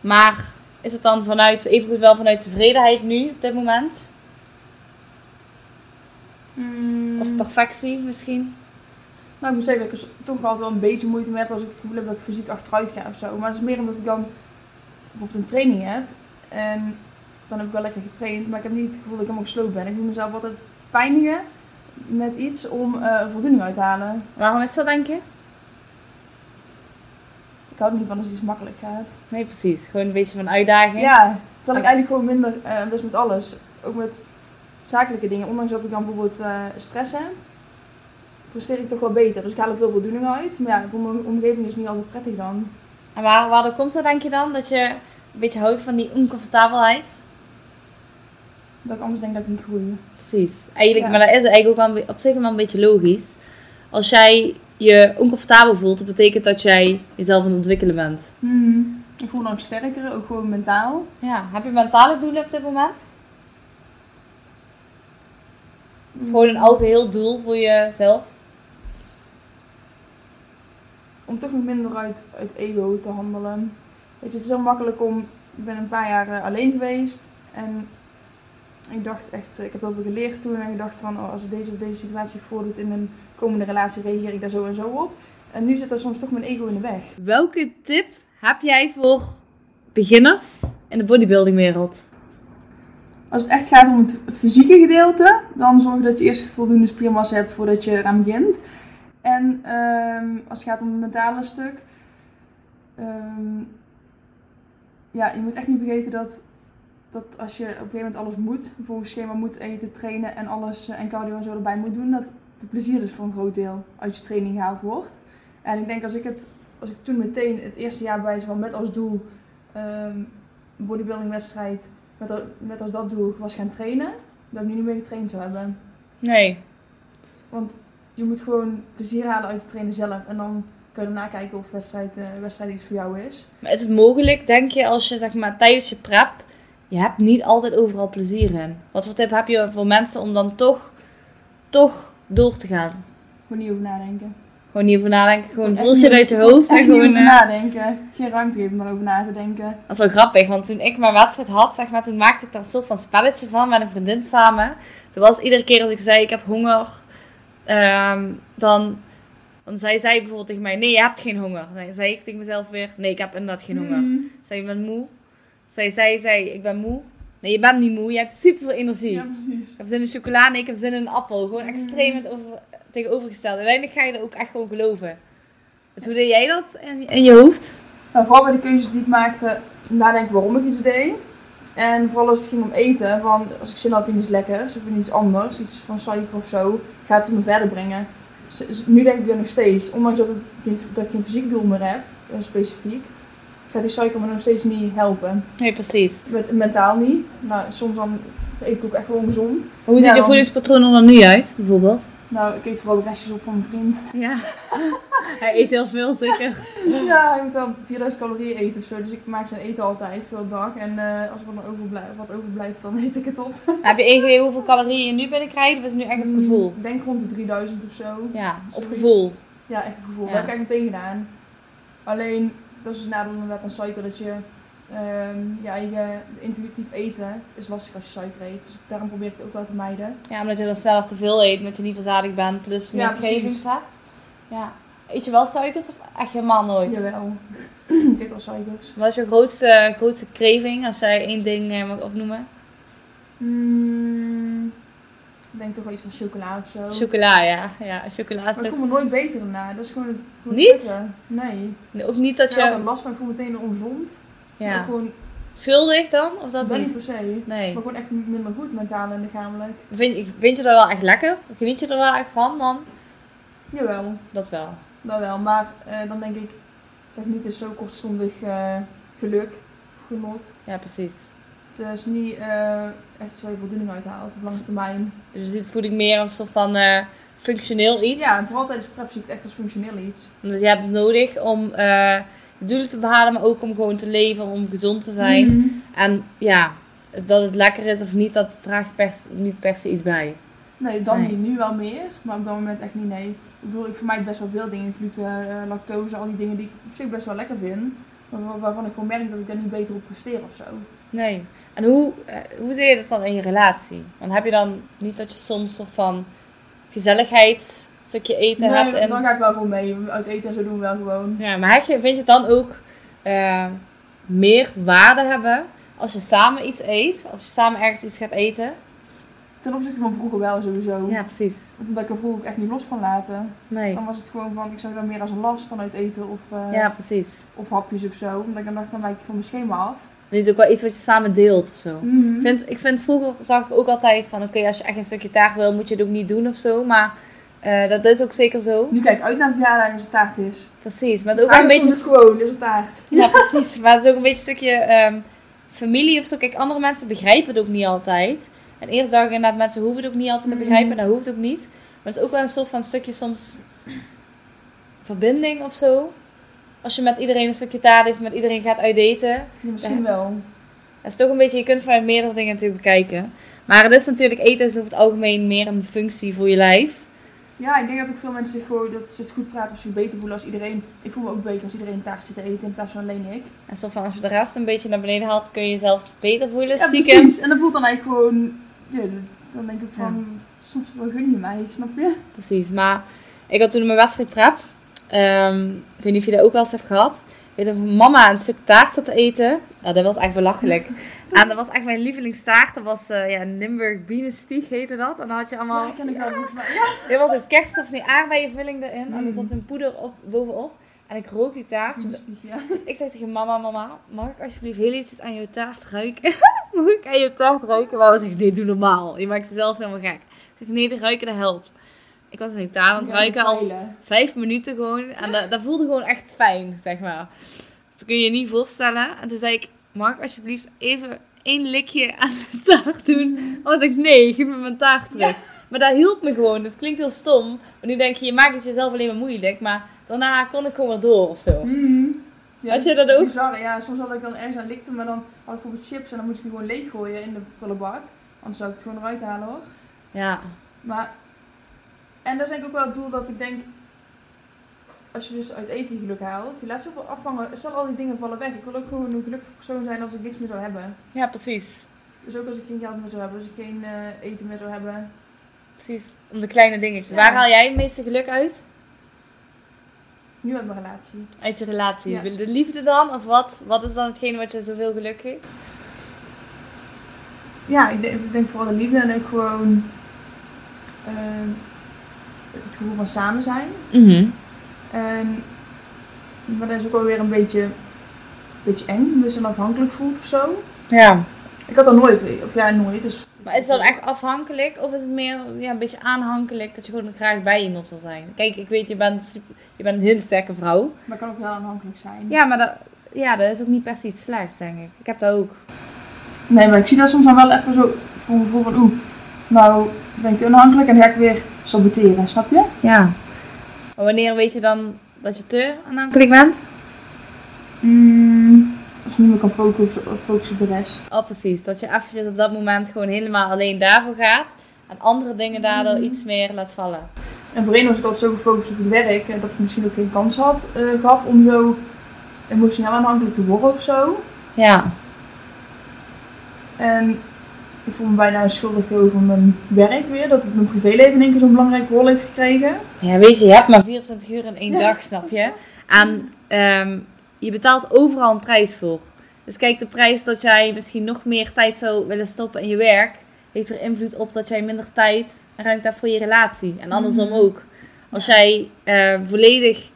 Maar is het dan vanuit, evengoed wel vanuit tevredenheid nu, op dit moment? Of perfectie misschien? Nou, ik moet zeggen dat ik er toch altijd wel een beetje moeite mee heb als ik het gevoel heb dat ik fysiek achteruit ga of zo. Maar het is meer omdat ik dan bijvoorbeeld een training heb en dan heb ik wel lekker getraind, maar ik heb niet het gevoel dat ik helemaal gesloopt ben. Ik moet mezelf altijd pijnigen met iets om een voldoening uit te halen. Waarom is dat, denk je? Ik hou niet van als iets makkelijk gaat. Nee, precies. Gewoon een beetje van uitdaging. Ja, terwijl ik eigenlijk gewoon minder, eh dus met alles, ook met zakelijke dingen, ondanks dat ik dan bijvoorbeeld eh, stress heb, presteer ik toch wel beter. Dus ik haal er veel voldoening uit. Maar ja, voor mijn omgeving is het niet altijd prettig dan. En waar, waardoor komt dat, denk je dan? Dat je een beetje houdt van die oncomfortabelheid? Dat ik anders denk dat ik niet groei. Precies. Eigenlijk, Ja. Maar dat is eigenlijk ook wel op zich wel een beetje logisch. Als jij je oncomfortabel voelt, dat betekent dat jij jezelf aan het ontwikkelen bent. Ik voel me dan ook sterker, ook gewoon mentaal. Ja. Heb je mentale doelen op dit moment? Gewoon een algeheel doel voor jezelf? Om toch nog minder uit, uit ego te handelen. Weet je, het is heel makkelijk om... Ik ben een paar jaar eh, alleen geweest. En ik dacht echt... Ik heb heel veel geleerd toen. En ik dacht van... Oh, als ik deze of deze situatie zich voordoet in een komende relatie... reageer ik daar zo en zo op. En nu zit er soms toch mijn ego in de weg. Welke tip heb jij voor beginners in de bodybuildingwereld? Als het echt gaat om het fysieke gedeelte, dan zorg dat je eerst voldoende spiermassa hebt voordat je eraan begint. En ehm, als het gaat om het mentale stuk, ehm, ja, je moet echt niet vergeten dat, dat als je op een gegeven moment alles moet, volgens schema moet eten, trainen en alles eh, en cardio en zo erbij moet doen, dat het plezier dus voor een groot deel uit je training gehaald wordt. En ik denk als ik het, als ik toen meteen het eerste jaar bij van met als doel ehm bodybuilding wedstrijd met, met als dat doel was gaan trainen, dat ik nu niet meer getraind zou hebben. Nee. Want je moet gewoon plezier halen uit het trainen zelf. En dan kun je daarna kijken of wedstrijd, eh, wedstrijd iets voor jou is. Maar is het mogelijk, denk je, als je zeg maar tijdens je prep, je hebt niet altijd overal plezier in. Wat voor tip heb je voor mensen om dan toch, toch door te gaan? Gewoon niet over nadenken. Gewoon niet over nadenken. Gewoon bullshit uit je hoofd. En Echt niet gewoon, over eh, nadenken. Geen ruimte geven om erover na te denken. Dat is wel grappig, want toen ik mijn wedstrijd had, zeg maar, toen maakte ik daar een soort van spelletje van met een vriendin samen. Toen was iedere keer als ik zei, ik heb honger, ehm, dan, dan zei zij bijvoorbeeld tegen mij, nee, je hebt geen honger. Dan zei ik tegen mezelf weer, nee, ik heb inderdaad geen honger. Mm. Zei je bent moe? Zij zei, zei, ik ben moe. Nee, je bent niet moe, je hebt super veel energie. Ja, precies. Ik heb zin in chocola, nee, ik heb zin in een appel. Gewoon extreem het over, tegenovergesteld. Uiteindelijk ga je er ook echt gewoon geloven. Dus hoe deed jij dat in, in je hoofd? Nou, vooral bij de keuzes die ik maakte, nadenken waarom ik iets deed. En vooral als het ging om eten, van als ik zin had in iets lekkers of in iets anders, iets van suiker of zo, gaat het me verder brengen. Dus- dus nu denk ik weer nog steeds, ondanks dat, het dat ik geen fysiek doel meer heb, eh, specifiek, gaat die suiker me nog steeds niet helpen. Nee, precies. Met, mentaal niet. Nou, soms dan eet ik ook echt gewoon gezond. Hoe ziet Ja, je voedingspatroon er dan nu uit, bijvoorbeeld? Nou, ik eet vooral de restjes op van mijn vriend. Ja. (laughs) Hij eet heel veel, zeker. (laughs) Ja, hij moet dan 4000 calorieën eten of zo, dus ik maak zijn eten altijd veel dag. En eh, als er wat overblijft, wat overblijft, dan eet ik het op. (laughs) Heb je één idee hoeveel calorieën je nu binnenkrijgt? Of is het nu echt op gevoel? Ik denk rond de 3000 of zo. Ja, op gevoel. Ja, echt een gevoel. Ja. Dat heb ik eigenlijk meteen gedaan. Alleen, dat is het nadeel inderdaad aan suiker, dat je ehm, je eigen intuïtief eten is lastig als je suiker eet. Dus daarom probeer ik het ook wel te mijden. Ja, omdat je dan sneller te veel eet, omdat je niet verzadigd bent, plus meer Ja, cravings hebt. Ja. Eet je wel suikers of echt helemaal nooit? Jawel. (clears throat) ik eet wel suikers. Wat is je grootste, grootste craving, als jij één ding eh, mag opnoemen? Mm, ik denk toch wel iets van chocola of zo. Chocola, ja. Ja, chocola is maar ik voel me nooit beter daarna. Dat is gewoon het gewoon Niet? kutte. Nee. Ook niet dat Ik heb je... last van, ik voel me meteen ongezond. Ja. gewoon, Schuldig dan? Of dat niet? niet per se. Nee. Maar gewoon echt minder goed mentaal en lichamelijk. Vind, vind je dat wel echt lekker? Geniet je er wel echt van dan? Jawel, Dat wel. dat wel. Maar eh, dan denk ik, dat niet is zo kortstondig eh, geluk of genot. Ja, precies. Het is niet eh, echt zo je voldoening uithaalt op lange termijn. Dus je ziet voeding meer als een soort van functioneel iets. Ja, en vooral tijdens prep zie ik het echt als functioneel iets. Omdat je hebt het nodig om doelen te behalen, maar ook om gewoon te leven, om gezond te zijn. Mhm. En ja, dat het lekker is of niet, dat draagt per, niet per se iets bij. Nee, dan Nee. niet. Nu wel meer, maar op dat moment echt niet, nee. Ik bedoel, ik vermijd best wel veel dingen. Gluten, eh, lactose, al die dingen die ik op zich best wel lekker vind. Maar waar- waarvan ik gewoon merk dat ik daar niet beter op presteer of zo. Nee. En hoe, eh, hoe zie je dat dan in je relatie? Want heb je dan niet dat je soms soort van gezelligheid, stukje eten hebt? Nee, En, dan ga ik wel gewoon mee. Uit eten en zo doen we wel gewoon. ja, maar vind je het dan ook eh, meer waarde hebben als je samen iets eet? Of je samen ergens iets gaat eten? Ten opzichte van vroeger wel sowieso. Ja, precies. Omdat ik er vroeger ook echt niet los kon laten. Nee. Dan was het gewoon van, ik zag dat meer als een last dan uit eten of, eh, Ja, precies. of hapjes of zo. Omdat ik dan dacht, dan wijk ik van mijn schema af. Dit is ook wel iets wat je samen deelt of zo. Mhm. Ik vind, ik vind vroeger zag ik ook altijd van oké, als je echt een stukje taart wil, moet je het ook niet doen of zo. Maar eh, dat is ook zeker zo. Nu kijk uit naar een verjaardag als het taart is. Precies. Maar het is ook een beetje. gewoon, is het taart. Ja, (laughs) precies. Maar het is ook een beetje een stukje ehm, familie of zo. Kijk, andere mensen begrijpen het ook niet altijd. En eerst dacht ik inderdaad, mensen hoeven het ook niet altijd te Mhm. begrijpen. En dat hoeft ook niet. Maar het is ook wel een soort van stukje soms verbinding of zo. Als je met iedereen een stukje taart heeft, met iedereen gaat uitdaten. Ja, misschien wel. Het is toch een beetje, je kunt vanuit meerdere dingen natuurlijk bekijken. Maar het is natuurlijk, eten is over het algemeen meer een functie voor je lijf. Ja, ik denk dat ook veel mensen zich gewoon, dat ze het goed praten of zich beter voelen als iedereen. Ik voel me ook beter als iedereen een taart zit te eten in plaats van alleen ik. En zo van, als je de rest een beetje naar beneden haalt, kun je jezelf beter voelen, Ja, stiekem. precies. En dat voelt dan eigenlijk gewoon, ja, dan denk ik van, soms wel gun je mij, snap je? Precies, maar ik had toen mijn wedstrijd prep. Ehm, ik weet niet of je dat ook wel eens hebt gehad. Ik weet mama een stuk taart zat te eten. Ja, dat was echt belachelijk. en dat was echt mijn lievelingstaart. Dat was eh ja, Nimburg Bienenstieg heette dat. En dan had je allemaal... Ja, ken ik wel mij. Ja. (laughs) Er was een kerst of aardbeienvulling erin. En er zat een poeder op, bovenop. En ik rook die taart. Dus ja. ik zei tegen mama, mama, mag ik alsjeblieft heel eventjes aan je taart ruiken? (laughs) mag ik aan je taart ruiken? Mama zegt, nee, doe normaal. Je maakt jezelf helemaal gek. Ik zeg, nee, de ruiken, dat helpt. Ik was die taart aan het ruiken, al vijf minuten gewoon. En dat, dat voelde gewoon echt fijn, zeg maar. Dat kun je je niet voorstellen. En toen zei ik, mag ik alsjeblieft even één likje aan de taart doen? Mama zegt, nee, geef me mijn taart terug. Maar dat hielp me gewoon. Het klinkt heel stom. Want nu denk je, je maakt het jezelf alleen maar moeilijk. Maar daarna kon ik gewoon weer door of zo. Mhm. Ja, Had je dat ook? Bizar, ja. Soms had ik dan ergens aan likte, maar dan had ik bijvoorbeeld chips en dan moest ik die gewoon leeggooien in de prullenbak. Anders zou ik het gewoon eruit halen hoor. Ja, Maar, en dat is denk ik ook wel het doel dat ik denk, als je dus uit eten geluk haalt, je laat zoveel afhangen. Stel al die dingen vallen weg. Ik wil ook gewoon een gelukkig persoon zijn als ik niks meer zou hebben. Ja, precies. Dus ook als ik geen geld meer zou hebben, als ik geen eh, eten meer zou hebben. Precies, om de kleine dingetjes. Ja. Waar haal jij het meeste geluk uit? Nu uit mijn relatie. Uit je relatie. Ja. De liefde dan? Of wat? Wat is dan hetgene wat je zoveel geluk geeft? Ja, ik denk, ik denk vooral de liefde en ook gewoon ehm, het gevoel van samen zijn. En, maar dat is ook wel weer een beetje, een beetje eng, je dan afhankelijk voelt of zo. Ja. Ik had dat nooit, of ja, nooit. Dus Maar is dat echt afhankelijk? Of is het meer ja, een beetje aanhankelijk dat je gewoon graag bij iemand wil zijn? Kijk, ik weet, je bent, super, je bent een hele sterke vrouw. Maar kan ook wel aanhankelijk zijn. Ja, maar dat, ja, dat is ook niet per se iets slechts, denk ik. Ik heb dat ook. Nee, maar ik zie dat soms dan wel even zo voor gevoel van, oeh, nou ben ik te onafhankelijk en dan ga ik weer saboteren, snap je? Ja. Maar wanneer weet je dan dat je te aanhankelijk bent? Mm, als ik niet meer kan focussen, focussen op de rest. Oh, precies. Dat je eventjes op dat moment gewoon helemaal alleen daarvoor gaat. En andere dingen daardoor Mhm. iets meer laat vallen. En voorheen was ik altijd zo gefocust op het werk en dat ik misschien ook geen kans had, eh, gaf om zo emotioneel aanhankelijk te worden of zo. Ja. En ik voel me bijna schuldig over mijn werk weer, dat het mijn privéleven in één keer zo'n belangrijke rol heeft gekregen. Ja, weet je, je hebt maar 24 uur in één Ja. dag, snap je? En ehm, je betaalt overal een prijs voor. Dus kijk, de prijs dat jij misschien nog meer tijd zou willen stoppen in je werk, heeft er invloed op dat jij minder tijd en ruimte hebt voor je relatie. En andersom Mhm. ook. Als jij eh, volledig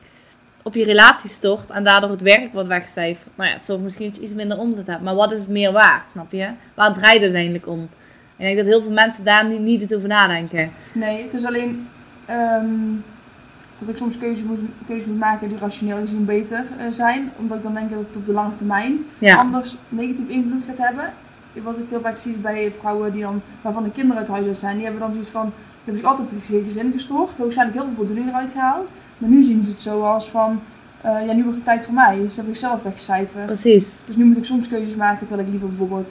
op je relatie stort en daardoor het werk wordt wegcijferd. Nou ja, het zorgt misschien dat je iets minder omzet hebt. Maar wat is het meer waard, snap je? Waar draait het uiteindelijk om? Ik denk dat heel veel mensen daar niet, niet eens over nadenken. Nee, het is alleen ehm, dat ik soms keuzes moet, keuzes moet maken die rationeel gezien beter eh, zijn. Omdat ik dan denk dat het op de lange termijn Ja, anders negatief invloed gaat hebben. Wat ik heel vaak zie bij vrouwen die dan, waarvan de kinderen uit huis zijn, die hebben dan zoiets van, die hebben zich altijd op het gezin gestort, waarschijnlijk heel veel voldoening eruit gehaald. Maar nu zien ze het zo als van, eh, ja nu wordt het tijd voor mij. Ze hebben zichzelf weggecijferd. precies. Dus nu moet ik soms keuzes maken terwijl ik liever bijvoorbeeld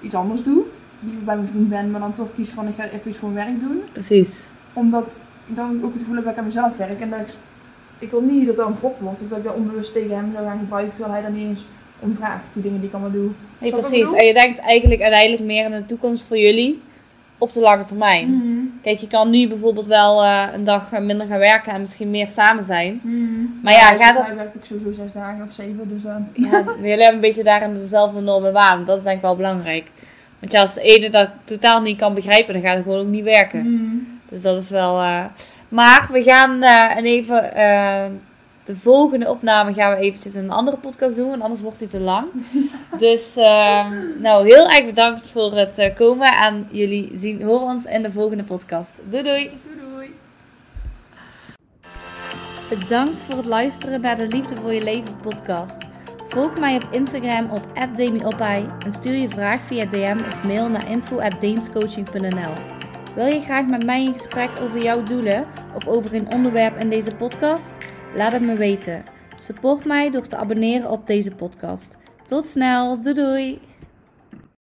iets anders doe. Liever bij mijn vriend ben, maar dan toch kies van ik ga even iets voor mijn werk doen. Precies. Omdat ik dan ook het gevoel heb dat ik aan mezelf werk. En dat ik, ik wil niet dat dat een wrok wordt. Of dat ik dat onbewust tegen hem zou gaan gebruiken. Terwijl hij dan niet eens om vraagt. Die dingen die ik allemaal doe. Nee, ik precies. En je denkt eigenlijk uiteindelijk meer aan de toekomst voor jullie op de lange termijn. Mhm. Kijk, je kan nu bijvoorbeeld wel eh, een dag minder gaan werken en misschien meer samen zijn. Mhm. Maar ja, dus gaat dat- Hij werkt ook sowieso zes dagen of zeven. Dus dan... Ja, (laughs) jullie hebben een beetje daarin dezelfde normen en waarden. Dat is denk ik wel belangrijk. Want ja, als de ene dat totaal niet kan begrijpen, dan gaat het gewoon ook niet werken. Mhm. Dus dat is wel... eh, Maar we gaan eh, en even... de volgende opname gaan we eventjes in een andere podcast doen, want anders wordt die te lang. (laughs) Dus ehm, nou, heel erg bedankt voor het eh, komen en jullie zien, horen ons in de volgende podcast. Doei doei! Doei doei. Bedankt voor het luisteren naar de Liefde voor je Leven podcast. Volg mij op Instagram op @demiopai en stuur je vraag via DM of mail naar info@deemscoaching.nl. Wil je graag met mij in gesprek over jouw doelen of over een onderwerp in deze podcast? Laat het me weten. Support mij door te abonneren op deze podcast. Tot snel, doei doei!